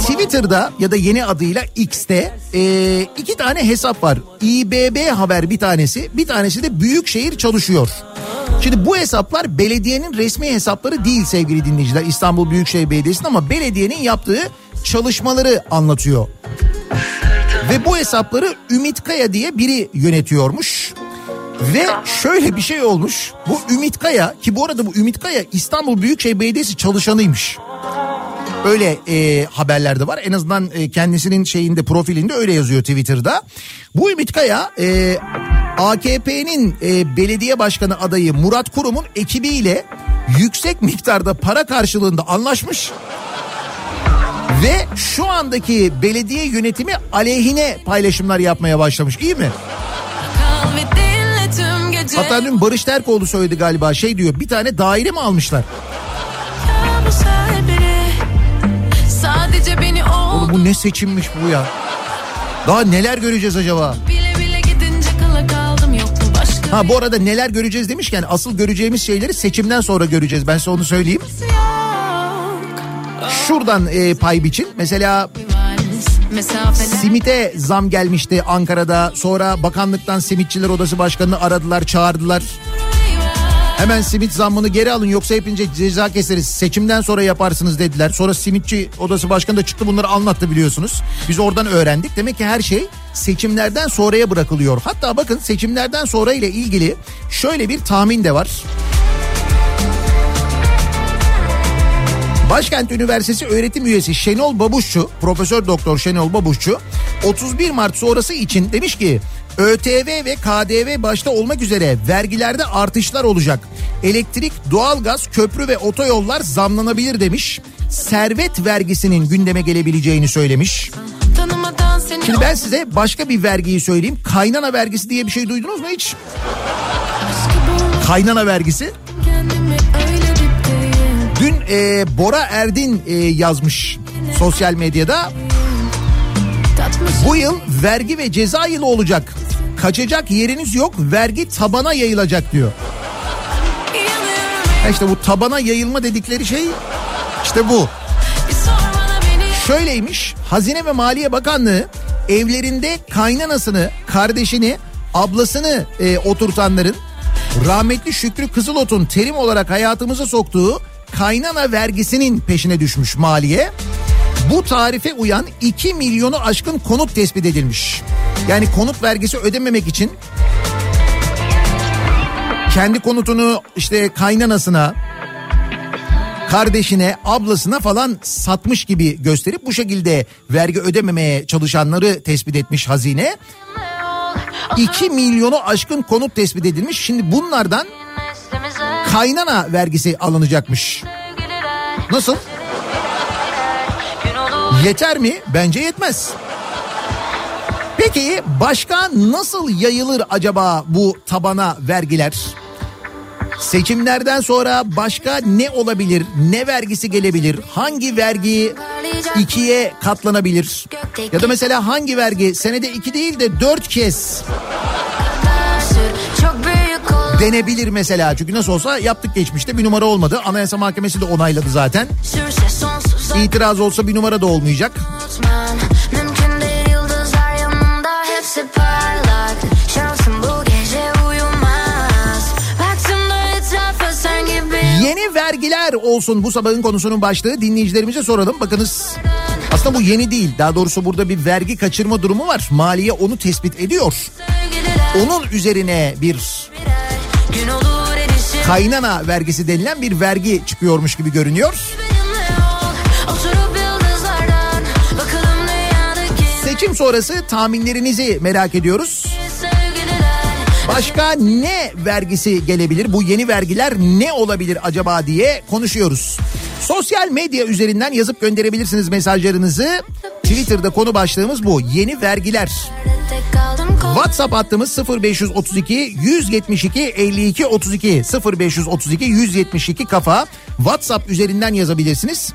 Twitter'da ya da yeni adıyla X'te e, iki tane hesap var. İBB Haber bir tanesi, bir tanesi de Büyükşehir Çalışıyor. Şimdi bu hesaplar belediyenin resmi hesapları değil sevgili dinleyiciler. İstanbul Büyükşehir Belediyesi'nin ama belediyenin yaptığı çalışmaları anlatıyor. Ve bu hesapları Ümit Kaya diye biri yönetiyormuş. Ve şöyle bir şey olmuş. Bu Ümit Kaya ki bu arada bu Ümit Kaya İstanbul Büyükşehir Belediyesi çalışanıymış. Öyle e, haberlerde var. En azından e, kendisinin şeyinde profilinde öyle yazıyor Twitter'da. Bu Ümit Kaya e, AKP'nin e, belediye başkanı adayı Murat Kurum'un ekibiyle yüksek miktarda para karşılığında anlaşmış. Ve şu andaki belediye yönetimi aleyhine paylaşımlar yapmaya başlamış. İyi mi? Hatta dün Barış Terkoğlu söyledi galiba şey diyor bir tane daire mi almışlar? Oğlum bu ne seçimmiş bu ya? Daha neler göreceğiz acaba? bile Ha bu arada neler göreceğiz demişken asıl göreceğimiz şeyleri seçimden sonra göreceğiz. Ben size onu söyleyeyim. Şuradan e, pay biçin. Mesela simite zam gelmişti Ankara'da. Sonra bakanlıktan simitçiler odası başkanını aradılar çağırdılar. Hemen simit zammını geri alın yoksa hepince ceza keseriz. Seçimden sonra yaparsınız dediler. Sonra simitçi odası başkanı da çıktı bunları anlattı biliyorsunuz. Biz oradan öğrendik. Demek ki her şey seçimlerden sonraya bırakılıyor. Hatta bakın seçimlerden sonra ile ilgili şöyle bir tahmin de var. Başkent Üniversitesi öğretim üyesi Şenol Babuşçu, Profesör Doktor Şenol Babuşçu 31 Mart sonrası için demiş ki ÖTV ve KDV başta olmak üzere vergilerde artışlar olacak. Elektrik, doğalgaz, köprü ve otoyollar zamlanabilir demiş. Servet vergisinin gündeme gelebileceğini söylemiş. Şimdi ben size başka bir vergiyi söyleyeyim. Kaynana vergisi diye bir şey duydunuz mu hiç? Kaynana vergisi. Dün e, Bora Erdin e, yazmış sosyal medyada. Bu yıl vergi ve ceza yılı olacak. Kaçacak yeriniz yok vergi tabana yayılacak diyor. Ha işte bu tabana yayılma dedikleri şey işte bu. Şöyleymiş Hazine ve Maliye Bakanlığı evlerinde kaynanasını, kardeşini, ablasını e, oturtanların rahmetli Şükrü Kızılot'un terim olarak hayatımıza soktuğu kaynana vergisinin peşine düşmüş maliye. Bu tarife uyan 2 milyonu aşkın konut tespit edilmiş. Yani konut vergisi ödememek için kendi konutunu işte kaynanasına, kardeşine, ablasına falan satmış gibi gösterip bu şekilde vergi ödememeye çalışanları tespit etmiş hazine. 2 milyonu aşkın konut tespit edilmiş. Şimdi bunlardan kaynana vergisi alınacakmış. Nasıl? Yeter mi? Bence yetmez. Peki başka nasıl yayılır acaba bu tabana vergiler? Seçimlerden sonra başka ne olabilir? Ne vergisi gelebilir? Hangi vergi ikiye katlanabilir? Ya da mesela hangi vergi senede iki değil de dört kez denebilir mesela. Çünkü nasıl olsa yaptık geçmişte bir numara olmadı. Anayasa Mahkemesi de onayladı zaten. İtiraz olsa bir numara da olmayacak. Yeni vergiler olsun bu sabahın konusunun başlığı. Dinleyicilerimize soralım. Bakınız aslında bu yeni değil. Daha doğrusu burada bir vergi kaçırma durumu var. Maliye onu tespit ediyor. Onun üzerine bir kaynana vergisi denilen bir vergi çıkıyormuş gibi görünüyor. Seçim sonrası tahminlerinizi merak ediyoruz. Başka ne vergisi gelebilir? Bu yeni vergiler ne olabilir acaba diye konuşuyoruz. Sosyal medya üzerinden yazıp gönderebilirsiniz mesajlarınızı. Twitter'da konu başlığımız bu. Yeni vergiler. WhatsApp hattımız 0532 172 52 32 0532 172 kafa. WhatsApp üzerinden yazabilirsiniz.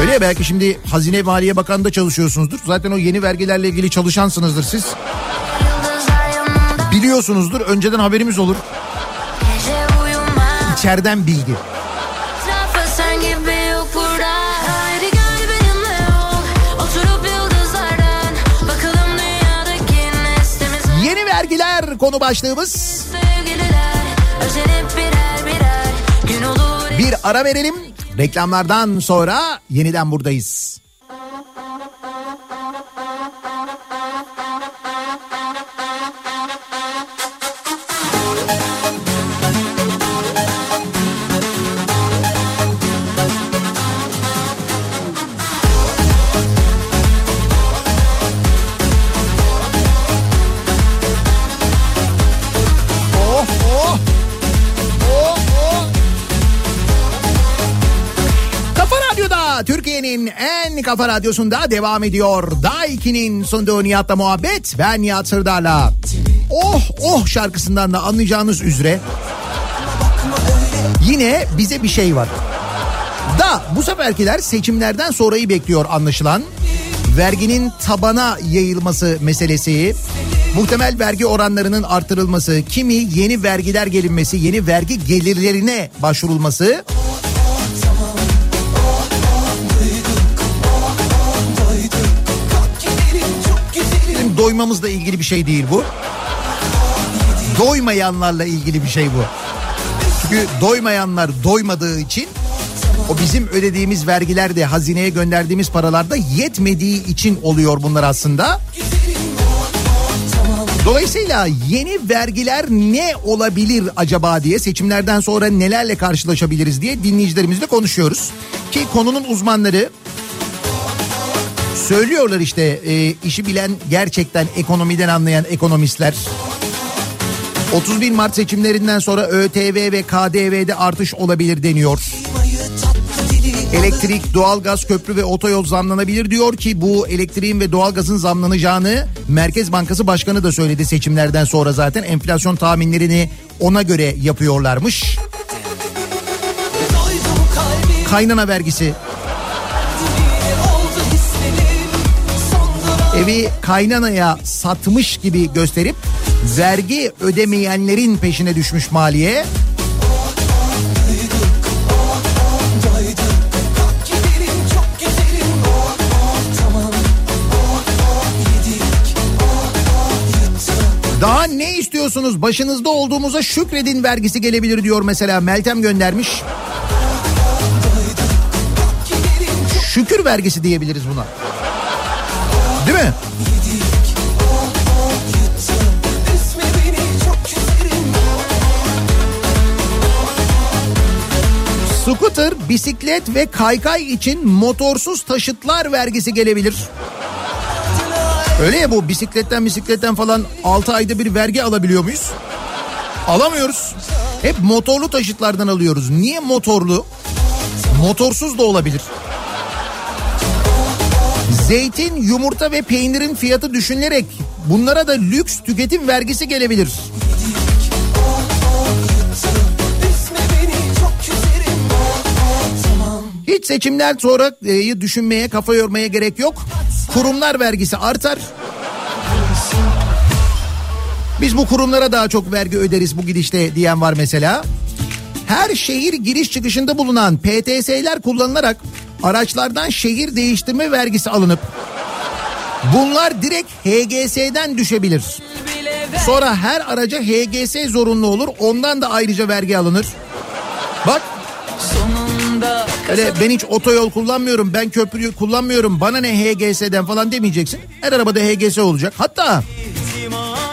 Öyle ya belki şimdi Hazine Maliye Bakanı'nda çalışıyorsunuzdur. Zaten o yeni vergilerle ilgili çalışansınızdır siz. Biliyorsunuzdur. Önceden haberimiz olur. İçeriden bilgi. Yeni vergiler konu başlığımız. Bir ara verelim. Reklamlardan sonra yeniden buradayız. Kafa radyosunda devam ediyor. Daiki'nin sunduğu Nihat'la muhabbet. Ben Nihat Sırdar'la. Oh oh şarkısından da anlayacağınız üzere yine bize bir şey var. Da bu seferkiler seçimlerden sonrayı bekliyor anlaşılan. Verginin tabana yayılması meselesi, muhtemel vergi oranlarının artırılması, kimi yeni vergiler gelinmesi, yeni vergi gelirlerine başvurulması doymamızla ilgili bir şey değil bu. Doymayanlarla ilgili bir şey bu. Çünkü doymayanlar doymadığı için o bizim ödediğimiz vergiler de hazineye gönderdiğimiz paralarda yetmediği için oluyor bunlar aslında. Dolayısıyla yeni vergiler ne olabilir acaba diye seçimlerden sonra nelerle karşılaşabiliriz diye dinleyicilerimizle konuşuyoruz. Ki konunun uzmanları söylüyorlar işte e, işi bilen gerçekten ekonomiden anlayan ekonomistler. 31 Mart seçimlerinden sonra ÖTV ve KDV'de artış olabilir deniyor. Elektrik, doğalgaz, köprü ve otoyol zamlanabilir diyor ki bu elektriğin ve doğalgazın zamlanacağını Merkez Bankası Başkanı da söyledi seçimlerden sonra zaten enflasyon tahminlerini ona göre yapıyorlarmış. Kaynana vergisi. Evi kaynanaya satmış gibi gösterip vergi ödemeyenlerin peşine düşmüş maliye. Daha ne istiyorsunuz? Başınızda olduğumuza şükredin vergisi gelebilir diyor mesela Meltem göndermiş. Şükür vergisi diyebiliriz buna. Mi? Scooter, bisiklet ve kaykay için motorsuz taşıtlar vergisi gelebilir. Öyle ya bu bisikletten bisikletten falan 6 ayda bir vergi alabiliyor muyuz? Alamıyoruz. Hep motorlu taşıtlardan alıyoruz. Niye motorlu? Motorsuz da olabilir. Zeytin, yumurta ve peynirin fiyatı düşünülerek bunlara da lüks tüketim vergisi gelebilir. Hiç seçimler sonra e, düşünmeye, kafa yormaya gerek yok. Kurumlar vergisi artar. Biz bu kurumlara daha çok vergi öderiz bu gidişte diyen var mesela. Her şehir giriş çıkışında bulunan PTS'ler kullanılarak araçlardan şehir değiştirme vergisi alınıp bunlar direkt HGS'den düşebilir. Sonra her araca HGS zorunlu olur. Ondan da ayrıca vergi alınır. Bak Öyle ben hiç otoyol kullanmıyorum, ben köprüyü kullanmıyorum, bana ne HGS'den falan demeyeceksin. Her arabada HGS olacak. Hatta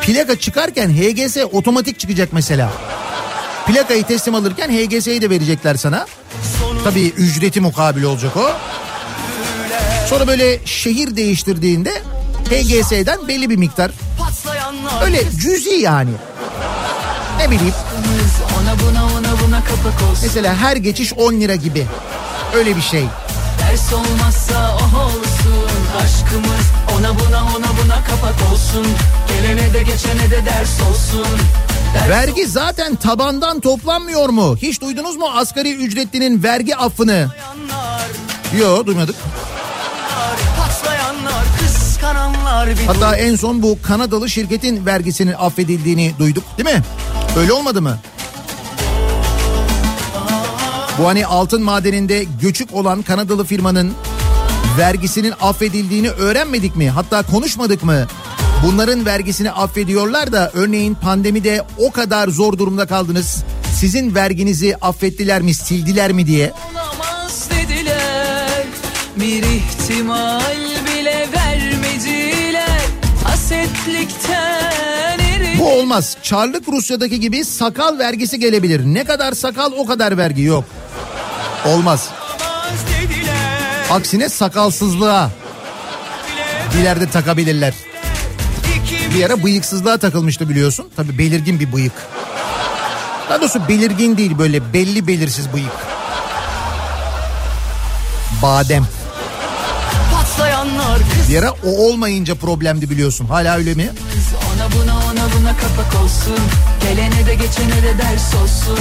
plaka çıkarken HGS otomatik çıkacak mesela. Plakayı teslim alırken HGS'yi de verecekler sana. Tabii ücreti mukabil olacak o. Sonra böyle şehir değiştirdiğinde HGS'den belli bir miktar. Öyle cüzi yani. Ne bileyim. Mesela her geçiş 10 lira gibi. Öyle bir şey. Ders olmazsa o olsun aşkımız ona buna ona buna kapak olsun gelene de geçene de ders olsun. Vergi zaten tabandan toplanmıyor mu? Hiç duydunuz mu asgari ücretlinin vergi affını? Yok duymadık. Hatta en son bu Kanadalı şirketin vergisinin affedildiğini duyduk değil mi? Öyle olmadı mı? Bu hani altın madeninde göçük olan Kanadalı firmanın vergisinin affedildiğini öğrenmedik mi? Hatta konuşmadık mı? Bunların vergisini affediyorlar da örneğin pandemide o kadar zor durumda kaldınız. Sizin verginizi affettiler mi, sildiler mi diye. olamaz dediler bir ihtimal bile vermediler hasetlikten eri Bu olmaz. Çarlık Rusya'daki gibi sakal vergisi gelebilir. Ne kadar sakal o kadar vergi yok. Olmaz. Aksine sakalsızlığa ileride takabilirler. Bir ara bıyıksızlığa takılmıştı biliyorsun. Tabii belirgin bir bıyık. Daha doğrusu belirgin değil böyle belli belirsiz bıyık. Badem. Bir ara o olmayınca problemdi biliyorsun. Hala öyle mi? ona buna ona buna kapak olsun gelene de geçene de ders olsun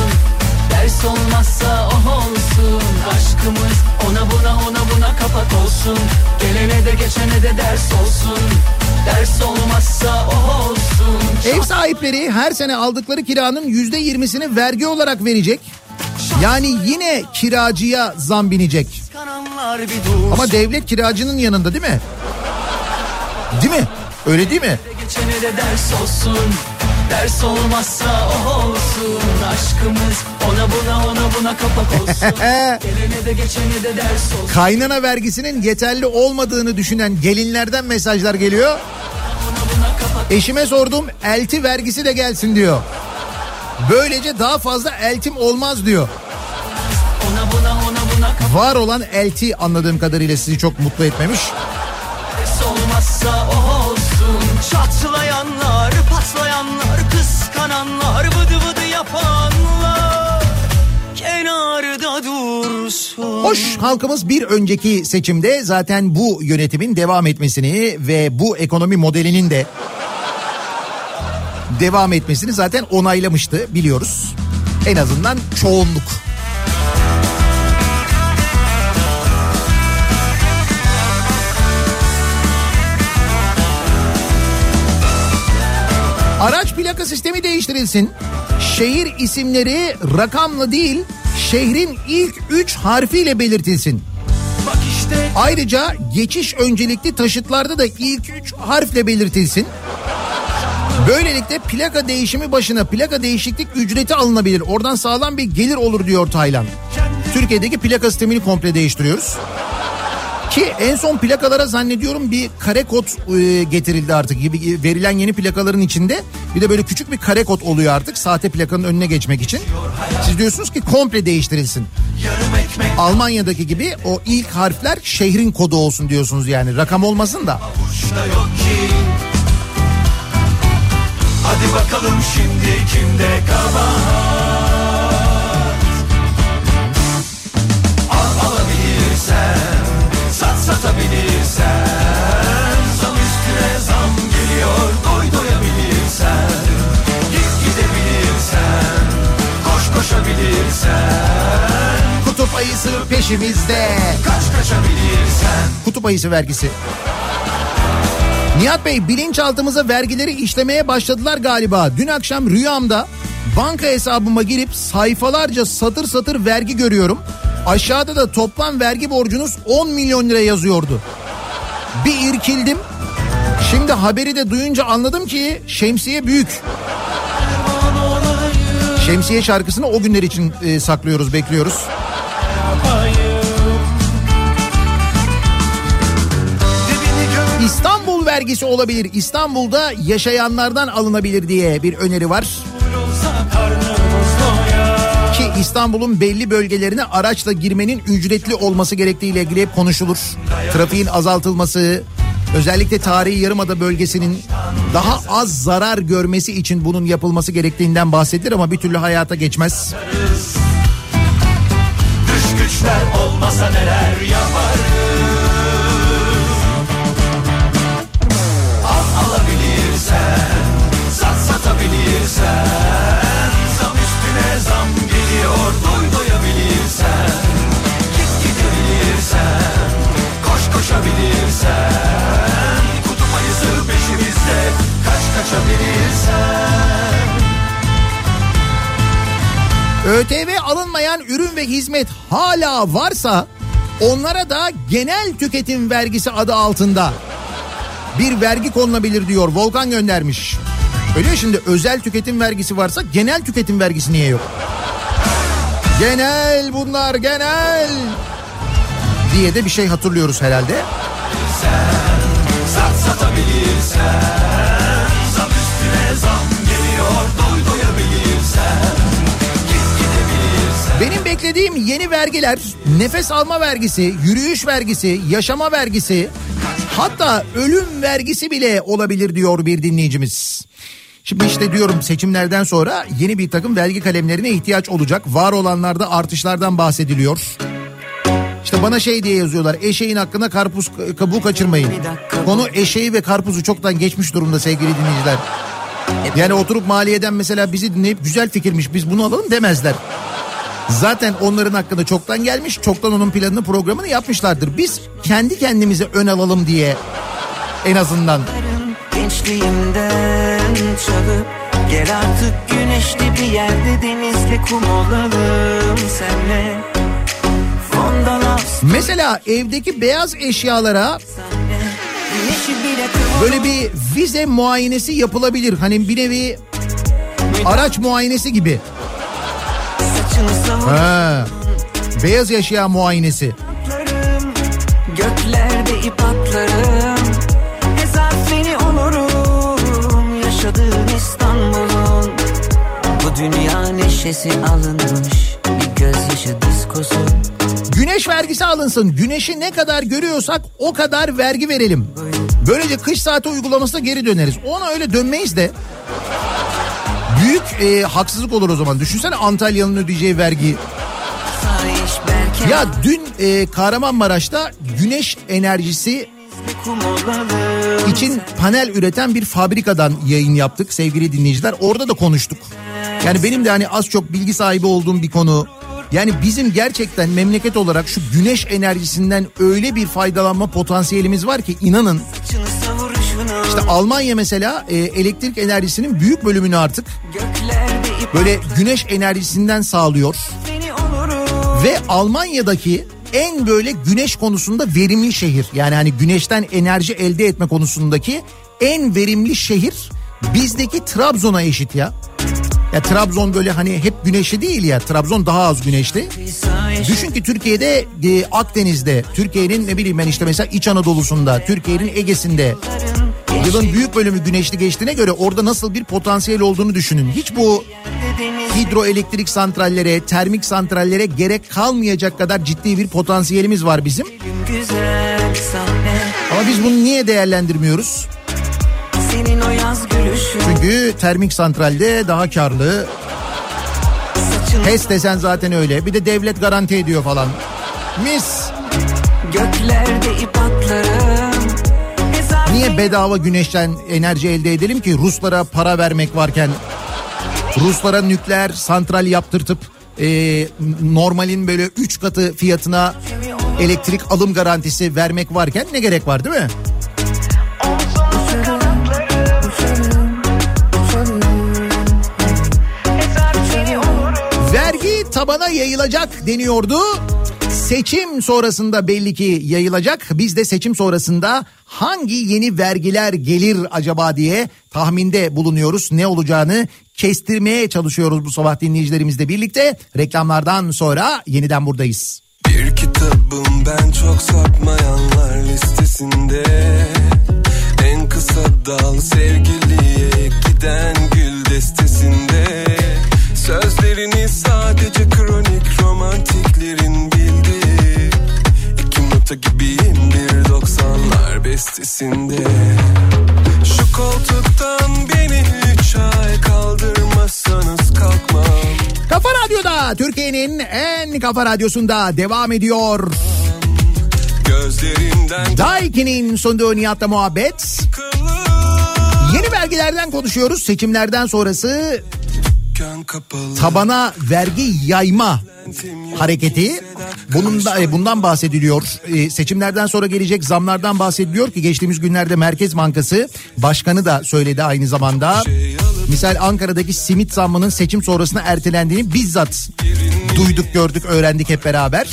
ders olmazsa o olsun aşkımız ona buna ona buna kapak olsun gelene de geçene de ders olsun ders olmazsa o olsun Ev sahipleri her sene aldıkları kiranın yüzde yirmisini vergi olarak verecek. Yani yine kiracıya zam binecek. Ama devlet kiracının yanında değil mi? Değil mi? Öyle değil mi? geçene de ders olsun Ders olmazsa o olsun Aşkımız ona buna ona buna kapak olsun Gelene de geçene de ders olsun Kaynana vergisinin yeterli olmadığını düşünen gelinlerden mesajlar geliyor. Eşime sordum elti vergisi de gelsin diyor. Böylece daha fazla eltim olmaz diyor. Ona buna ona buna Var olan elti anladığım kadarıyla sizi çok mutlu etmemiş. olmazsa o olsun Çatlayanlar, patlayanlar, kıskananlar, vıdı vıdı yapanlar Kenarda dursun Hoş halkımız bir önceki seçimde zaten bu yönetimin devam etmesini ve bu ekonomi modelinin de devam etmesini zaten onaylamıştı biliyoruz. En azından çoğunluk. Araç plaka sistemi değiştirilsin. Şehir isimleri rakamla değil, şehrin ilk üç harfiyle belirtilsin. İşte Ayrıca geçiş öncelikli taşıtlarda da ilk üç harfle belirtilsin. Böylelikle plaka değişimi başına plaka değişiklik ücreti alınabilir. Oradan sağlam bir gelir olur diyor Taylan. Türkiye'deki plaka sistemini komple değiştiriyoruz. Ki en son plakalara zannediyorum bir kare kod e, getirildi artık gibi verilen yeni plakaların içinde bir de böyle küçük bir kare kod oluyor artık sahte plakanın önüne geçmek için. Siz diyorsunuz ki komple değiştirilsin. Almanya'daki gibi o ilk harfler şehrin kodu olsun diyorsunuz yani rakam olmasın da. Hadi bakalım şimdi kimde kabahat ayısı peşimizde. Kaç kaçabilirsen Kutup ayısı vergisi. Nihat Bey bilinçaltımıza vergileri işlemeye başladılar galiba. Dün akşam rüyamda banka hesabıma girip sayfalarca satır satır vergi görüyorum. Aşağıda da toplam vergi borcunuz 10 milyon lira yazıyordu. Bir irkildim. Şimdi haberi de duyunca anladım ki şemsiye büyük. Şemsiye şarkısını o günler için e, saklıyoruz, bekliyoruz. Vergisi olabilir. İstanbul'da yaşayanlardan alınabilir diye bir öneri var. Ki İstanbul'un belli bölgelerine araçla girmenin ücretli olması gerektiğiyle ilgili hep konuşulur. Trafiğin azaltılması, özellikle tarihi yarımada bölgesinin daha az zarar görmesi için bunun yapılması gerektiğinden bahsedilir ama bir türlü hayata geçmez. Dış güçler olmasa neler yaparız koşabilirsen Kutup ayısı peşimizde Kaç kaçabilirsen ÖTV alınmayan ürün ve hizmet hala varsa onlara da genel tüketim vergisi adı altında bir vergi konulabilir diyor. Volkan göndermiş. Öyle şimdi özel tüketim vergisi varsa genel tüketim vergisi niye yok? Genel bunlar genel diye de bir şey hatırlıyoruz herhalde. Benim beklediğim yeni vergiler nefes alma vergisi, yürüyüş vergisi, yaşama vergisi hatta ölüm vergisi bile olabilir diyor bir dinleyicimiz. Şimdi işte diyorum seçimlerden sonra yeni bir takım vergi kalemlerine ihtiyaç olacak. Var olanlarda artışlardan bahsediliyor. İşte bana şey diye yazıyorlar eşeğin hakkında karpuz kabuğu kaçırmayın. Konu eşeği ve karpuzu çoktan geçmiş durumda sevgili dinleyiciler. Yani oturup maliyeden mesela bizi dinleyip güzel fikirmiş biz bunu alalım demezler. Zaten onların hakkında çoktan gelmiş, çoktan onun planını programını yapmışlardır. Biz kendi kendimize ön alalım diye en azından. Gençliğimden çalıp Gel artık güneşli bir yerde denizde kum olalım senle Mesela evdeki beyaz eşyalara böyle bir vize muayenesi yapılabilir. Hani bir nevi araç muayenesi gibi. Ha, beyaz eşya muayenesi. Göklerde ip İstanbul'un Bu dünya neşesi alınmış Güneş vergisi alınsın. Güneşi ne kadar görüyorsak o kadar vergi verelim. Böylece kış saati uygulamasına geri döneriz. Ona öyle dönmeyiz de. Büyük e, haksızlık olur o zaman. Düşünsene Antalya'nın ödeyeceği vergi. Ya dün e, Kahramanmaraş'ta güneş enerjisi için panel üreten bir fabrikadan yayın yaptık sevgili dinleyiciler. Orada da konuştuk. Yani benim de hani az çok bilgi sahibi olduğum bir konu. Yani bizim gerçekten memleket olarak şu güneş enerjisinden öyle bir faydalanma potansiyelimiz var ki inanın. İşte Almanya mesela e, elektrik enerjisinin büyük bölümünü artık böyle güneş enerjisinden sağlıyor. Ve Almanya'daki en böyle güneş konusunda verimli şehir. Yani hani güneşten enerji elde etme konusundaki en verimli şehir bizdeki Trabzon'a eşit ya. Ya Trabzon böyle hani hep güneşli değil ya. Trabzon daha az güneşli. Düşün ki Türkiye'de e, Akdeniz'de, Türkiye'nin ne bileyim ben işte mesela İç Anadolu'sunda, Türkiye'nin Ege'sinde yılın büyük bölümü güneşli geçtiğine göre orada nasıl bir potansiyel olduğunu düşünün. Hiç bu hidroelektrik santrallere, termik santrallere gerek kalmayacak kadar ciddi bir potansiyelimiz var bizim. Ama biz bunu niye değerlendirmiyoruz? Çünkü termik santralde daha karlı. HES desen zaten öyle. Bir de devlet garanti ediyor falan. Mis. göklerde ip atlarım Niye bedava güneşten enerji elde edelim ki Ruslara para vermek varken Ruslara nükleer santral yaptırtıp e, normalin böyle 3 katı fiyatına elektrik alım garantisi vermek varken ne gerek var değil mi? Tabana yayılacak deniyordu. Seçim sonrasında belli ki yayılacak. Biz de seçim sonrasında hangi yeni vergiler gelir acaba diye tahminde bulunuyoruz. Ne olacağını kestirmeye çalışıyoruz bu sabah dinleyicilerimizle birlikte. Reklamlardan sonra yeniden buradayız. Bir kitabım ben çok sapmayanlar listesinde En kısa dal sevgiliye giden gül destesinde Sözlerini sadece kronik romantiklerin bildiği İki nota gibiyim bir doksanlar bestesinde Şu koltuktan beni üç ay kaldırmazsanız kalkmam Kafa Radyo'da Türkiye'nin en kafa radyosunda devam ediyor. Daiki'nin sunduğu Nihat'la muhabbet. Yeni vergilerden konuşuyoruz. Seçimlerden sonrası tabana vergi yayma hareketi. Bunun da e, bundan bahsediliyor. E, seçimlerden sonra gelecek zamlardan bahsediliyor ki geçtiğimiz günlerde Merkez Bankası Başkanı da söyledi aynı zamanda. Misal Ankara'daki simit zammının seçim sonrasına ertelendiğini bizzat duyduk, gördük, öğrendik hep beraber.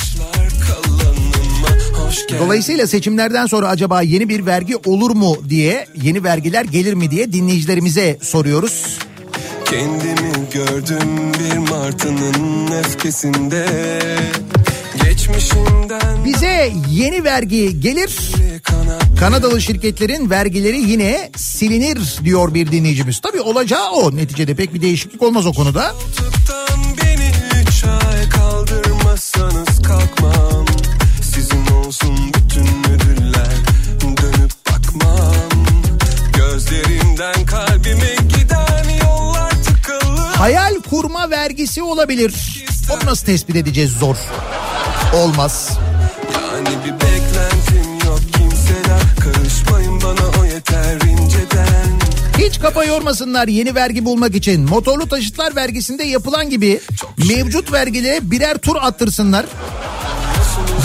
Dolayısıyla seçimlerden sonra acaba yeni bir vergi olur mu diye, yeni vergiler gelir mi diye dinleyicilerimize soruyoruz. Kendimi gördüm bir martının öfkesinde Geçmişimden Bize yeni vergi gelir. Kanadalı şirketlerin vergileri yine silinir diyor bir dinleyicimiz. Tabii olacağı o neticede pek bir değişiklik olmaz o konuda. Kaldırmazsanız kalkmam Sizin olsun bütün ödüller dönüp bakmam Hayal kurma vergisi olabilir. Onu nasıl tespit edeceğiz zor. Olmaz. Yani bir beklentim yok kimseden Karışmayın bana o yeter inceden Hiç kafa yormasınlar yeni vergi bulmak için. Motorlu taşıtlar vergisinde yapılan gibi mevcut vergilere birer tur attırsınlar.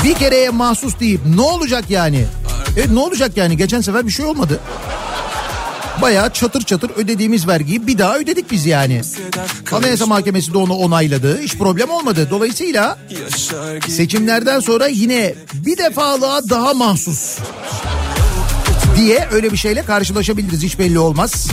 Bir kereye mahsus deyip ne olacak yani? Evet ne olacak yani? Geçen sefer bir şey olmadı. Bayağı çatır çatır ödediğimiz vergiyi bir daha ödedik biz yani. Anayasa Mahkemesi de onu onayladı. Hiç problem olmadı. Dolayısıyla seçimlerden sonra yine bir defalığa daha mahsus diye öyle bir şeyle karşılaşabiliriz. Hiç belli olmaz.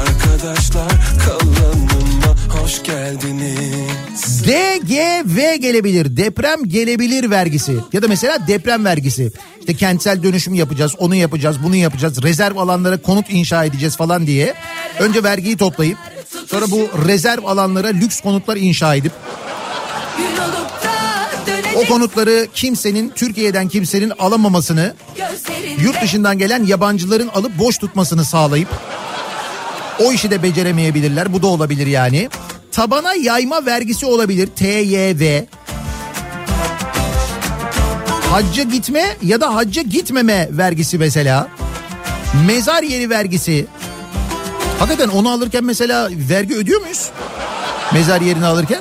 Arkadaşlar kalanıma hoş geldiniz DGV gelebilir. Deprem gelebilir vergisi. Ya da mesela deprem vergisi. İşte kentsel dönüşüm yapacağız, onu yapacağız, bunu yapacağız. Rezerv alanlara konut inşa edeceğiz falan diye. Önce vergiyi toplayıp Sonra bu rezerv alanlara lüks konutlar inşa edip o konutları kimsenin Türkiye'den kimsenin alamamasını yurt dışından gelen yabancıların alıp boş tutmasını sağlayıp o işi de beceremeyebilirler. Bu da olabilir yani. Tabana yayma vergisi olabilir. TYV. Hacca gitme ya da hacca gitmeme vergisi mesela. Mezar yeri vergisi. Hakikaten onu alırken mesela vergi ödüyor muyuz? Mezar yerini alırken.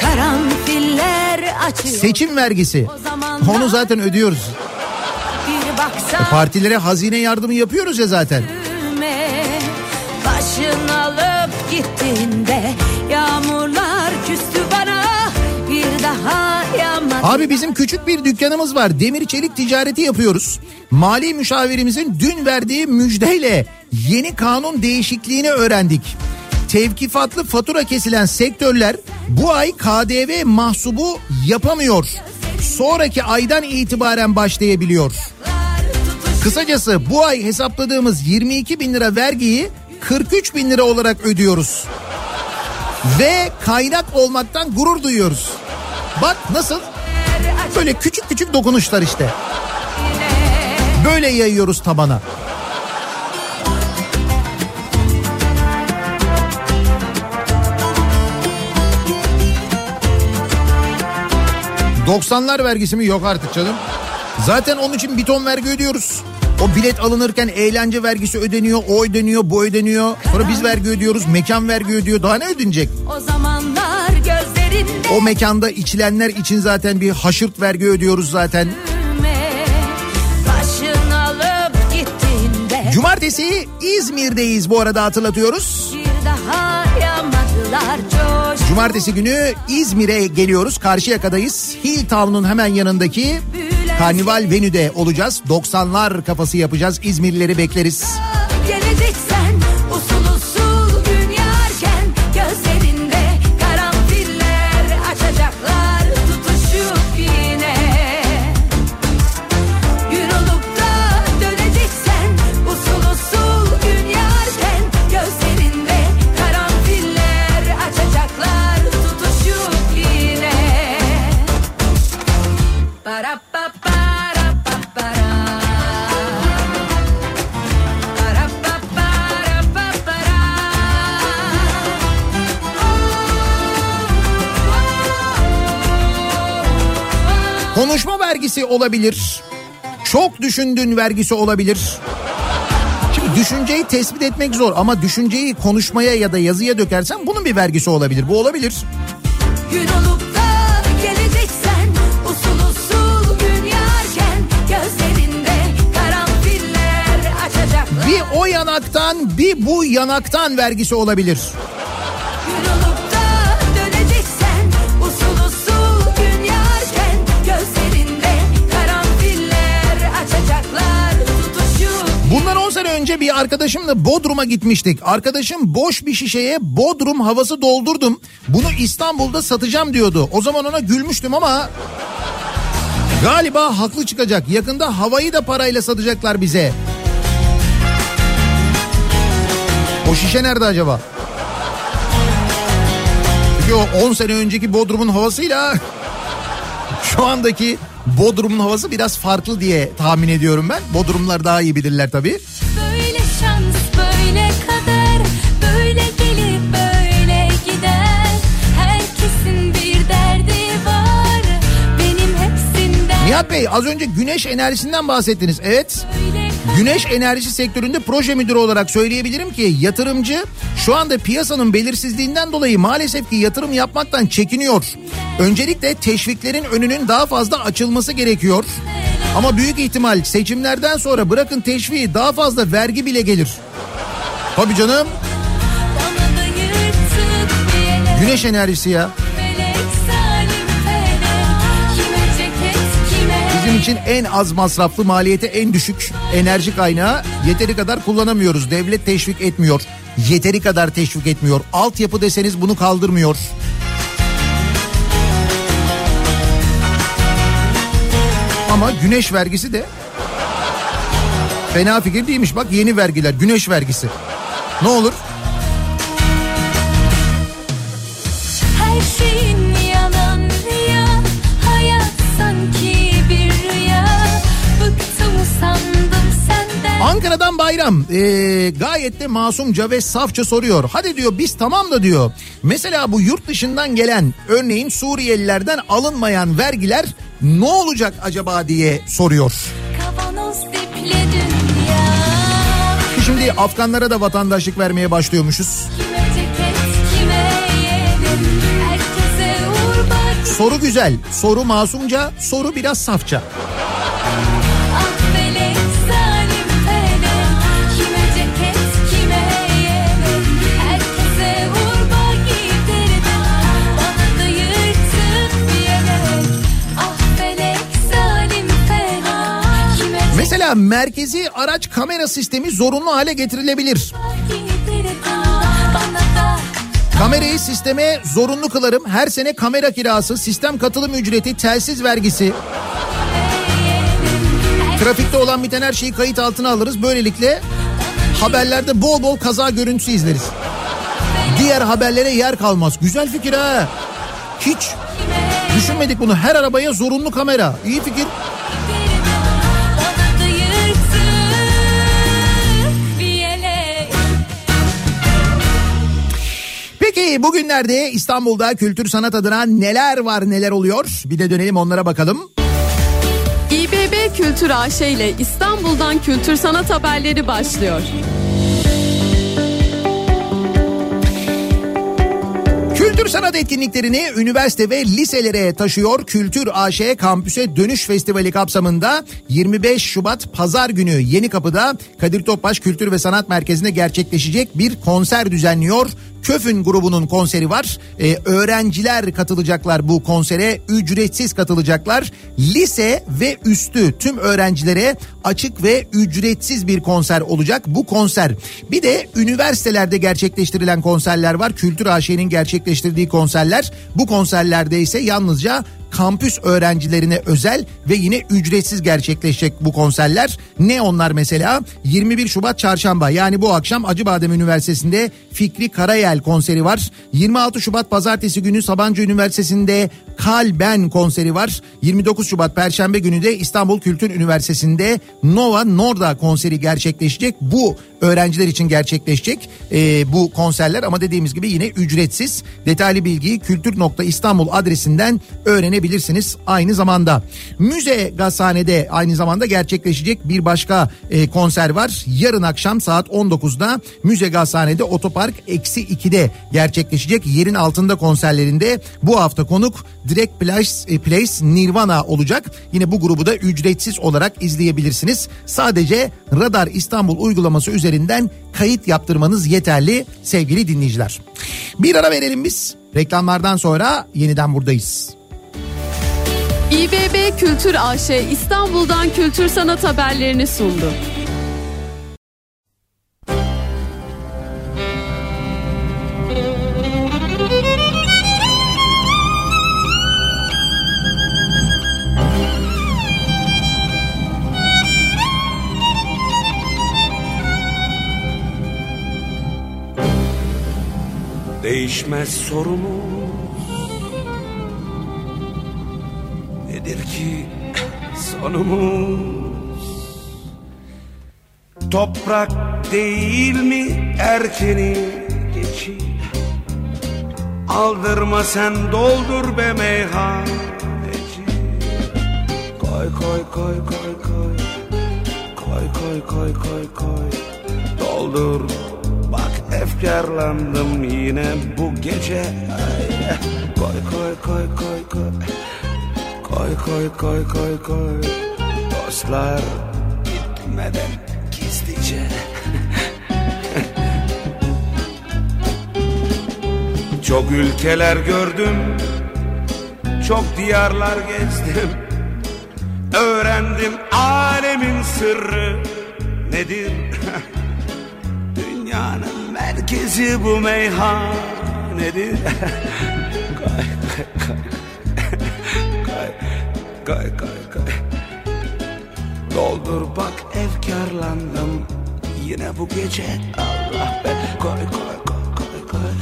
Karanfiller açıyor Seçim vergisi. Onu zaten ödüyoruz. bir baksa Partilere hazine yardımı yapıyoruz ya zaten. Gittiğinde Yağmurlar küstü bana Bir daha yağmadı Abi bizim küçük bir dükkanımız var. Demir çelik ticareti yapıyoruz. Mali müşavirimizin dün verdiği müjdeyle yeni kanun değişikliğini öğrendik. Tevkifatlı fatura kesilen sektörler bu ay KDV mahsubu yapamıyor. Sonraki aydan itibaren başlayabiliyor. Kısacası bu ay hesapladığımız 22 bin lira vergiyi 43 bin lira olarak ödüyoruz. Ve kaynak olmaktan gurur duyuyoruz. Bak nasıl? Böyle küçük küçük dokunuşlar işte. Böyle yayıyoruz tabana. ...90'lar vergisi mi? Yok artık canım. Zaten onun için bir ton vergi ödüyoruz. O bilet alınırken eğlence vergisi ödeniyor, o ödeniyor, bu ödeniyor. Sonra biz vergi ödüyoruz, mekan vergi ödüyor. Daha ne ödenecek? O zamanlar gözlerinde O mekanda içilenler için zaten bir haşırt vergi ödüyoruz zaten. Cumartesi İzmir'deyiz bu arada hatırlatıyoruz. Cumartesi günü İzmir'e geliyoruz. Karşıyaka'dayız. Hilltown'un hemen yanındaki Karnival Venü'de olacağız. 90'lar kafası yapacağız. İzmirlileri bekleriz. Geleceksen usul usul gün yarken Gözlerinde karanfiller açacaklar tutuşup yine Gün olup da döneceksen usul usul gün yarken Gözlerinde karanfiller açacaklar tutuşup yine Para Konuşma vergisi olabilir. Çok düşündüğün vergisi olabilir. Şimdi düşünceyi tespit etmek zor ama düşünceyi konuşmaya ya da yazıya dökersen bunun bir vergisi olabilir. Bu olabilir. Gün olup da geleceksen usul usul gün yarken Gözlerinde karanfiller açacaklar Bir o yanaktan bir bu yanaktan vergisi olabilir. Önce bir arkadaşımla Bodrum'a gitmiştik. Arkadaşım boş bir şişeye Bodrum havası doldurdum. Bunu İstanbul'da satacağım diyordu. O zaman ona gülmüştüm ama galiba haklı çıkacak. Yakında havayı da parayla satacaklar bize. O şişe nerede acaba? Çünkü o 10 sene önceki Bodrum'un havasıyla şu andaki Bodrum'un havası biraz farklı diye tahmin ediyorum ben. Bodrumlar daha iyi bilirler tabii. Nihat Bey az önce güneş enerjisinden bahsettiniz. Evet. Güneş enerjisi sektöründe proje müdürü olarak söyleyebilirim ki yatırımcı şu anda piyasanın belirsizliğinden dolayı maalesef ki yatırım yapmaktan çekiniyor. Öncelikle teşviklerin önünün daha fazla açılması gerekiyor. Ama büyük ihtimal seçimlerden sonra bırakın teşviği daha fazla vergi bile gelir. Tabii canım. Güneş enerjisi ya. Bizim için en az masraflı maliyete en düşük enerji kaynağı yeteri kadar kullanamıyoruz. Devlet teşvik etmiyor. Yeteri kadar teşvik etmiyor. Altyapı deseniz bunu kaldırmıyor. Ama güneş vergisi de fena fikir değilmiş. Bak yeni vergiler güneş vergisi. Ne olur? Bayram ee, gayet de masumca ve safça soruyor. Hadi diyor biz tamam da diyor. Mesela bu yurt dışından gelen örneğin Suriyelilerden alınmayan vergiler ne olacak acaba diye soruyor. Şimdi Afganlara da vatandaşlık vermeye başlıyormuşuz. Kime ceket kime Soru güzel, soru masumca, soru biraz safça. Mesela merkezi araç kamera sistemi zorunlu hale getirilebilir. Kamerayı sisteme zorunlu kılarım. Her sene kamera kirası, sistem katılım ücreti, telsiz vergisi. Trafikte olan biten her şeyi kayıt altına alırız. Böylelikle haberlerde bol bol kaza görüntüsü izleriz. Diğer haberlere yer kalmaz. Güzel fikir ha. Hiç düşünmedik bunu. Her arabaya zorunlu kamera. İyi fikir. Peki bugünlerde İstanbul'da kültür sanat adına neler var neler oluyor? Bir de dönelim onlara bakalım. İBB Kültür AŞ ile İstanbul'dan kültür sanat haberleri başlıyor. Kültür sanat etkinliklerini üniversite ve liselere taşıyor. Kültür AŞ Kampüse Dönüş Festivali kapsamında 25 Şubat Pazar günü Yeni Kapı'da Kadir Topbaş Kültür ve Sanat Merkezi'nde gerçekleşecek bir konser düzenliyor. Köfün grubunun konseri var. Ee, öğrenciler katılacaklar bu konsere. Ücretsiz katılacaklar. Lise ve üstü tüm öğrencilere açık ve ücretsiz bir konser olacak. Bu konser bir de üniversitelerde gerçekleştirilen konserler var. Kültür AŞ'nin gerçekleştirdiği konserler. Bu konserlerde ise yalnızca kampüs öğrencilerine özel ve yine ücretsiz gerçekleşecek bu konserler. Ne onlar mesela? 21 Şubat Çarşamba yani bu akşam Acıbadem Üniversitesi'nde Fikri Karayel konseri var. 26 Şubat Pazartesi günü Sabancı Üniversitesi'nde Kalben konseri var. 29 Şubat Perşembe günü de İstanbul Kültür Üniversitesi'nde Nova Norda konseri gerçekleşecek. Bu öğrenciler için gerçekleşecek e, bu konserler ama dediğimiz gibi yine ücretsiz. Detaylı bilgiyi kültür.istanbul adresinden öğrenebilirsiniz. Aynı zamanda Müze Gazhane'de aynı zamanda gerçekleşecek bir başka e, konser var. Yarın akşam saat 19'da Müze Gazhane'de Otopark eksi 2'de gerçekleşecek. Yerin altında konserlerinde bu hafta konuk Direkt Place, e, Place Nirvana olacak. Yine bu grubu da ücretsiz olarak izleyebilirsiniz. Sadece Radar İstanbul uygulaması üzerinden kayıt yaptırmanız yeterli sevgili dinleyiciler. Bir ara verelim biz. Reklamlardan sonra yeniden buradayız. İBB Kültür AŞ İstanbul'dan kültür sanat haberlerini sundu. Değişmez sorumuz. Nedir ki sonumuz? Toprak değil mi erkeni geçi? Aldırma sen doldur be meyhaneci Koy koy koy koy koy. Koy koy koy koy koy. Doldur efkarlandım yine bu gece. Koy koy koy koy koy. Koy koy koy koy koy. Dostlar gitmeden gizlice. Çok ülkeler gördüm Çok diyarlar gezdim. Öğrendim alemin sırrı nedir? Dünyanın merkezi bu meyhanedir Koy koy koy Koy koy koy Doldur bak efkarlandım. Yine bu gece Allah be. Koy koy koy koy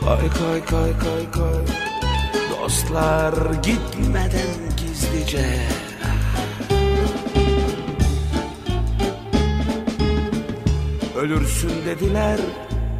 Koy koy koy koy koy Dostlar gitmeden gizlice Ölürsün dediler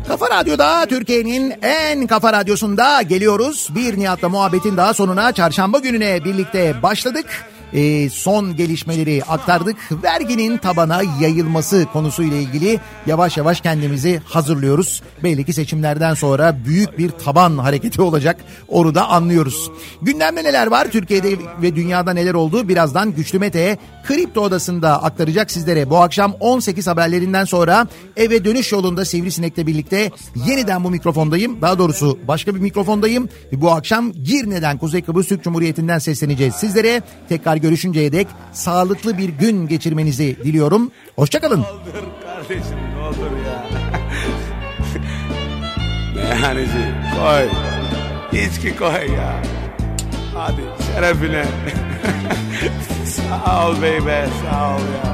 Kafa Radyo'da Türkiye'nin en kafa radyosunda geliyoruz. Bir Nihat'la muhabbetin daha sonuna çarşamba gününe birlikte başladık. Ee, son gelişmeleri aktardık. Verginin tabana yayılması konusuyla ilgili yavaş yavaş kendimizi hazırlıyoruz. Belli ki seçimlerden sonra büyük bir taban hareketi olacak. Onu da anlıyoruz. Gündemde neler var? Türkiye'de ve dünyada neler oldu? Birazdan Güçlü Mete Kripto Odası'nda aktaracak sizlere. Bu akşam 18 haberlerinden sonra eve dönüş yolunda Sivrisinek'le birlikte yeniden bu mikrofondayım. Daha doğrusu başka bir mikrofondayım. Bu akşam Girne'den Kuzey Kıbrıs Türk Cumhuriyeti'nden sesleneceğiz sizlere. Tekrar görüşünceye dek sağlıklı bir gün geçirmenizi diliyorum. Hoşçakalın. Olur kardeşim ne olur ya. Meyhaneci koy. İçki koy ya. Hadi şerefine. Sağ ol beybe sağ ol ya.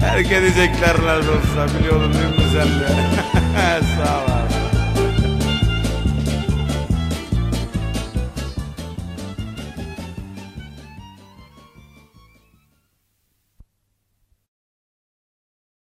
Terk edecekler nasıl olsa biliyordun değil mi sen de? Sağ ol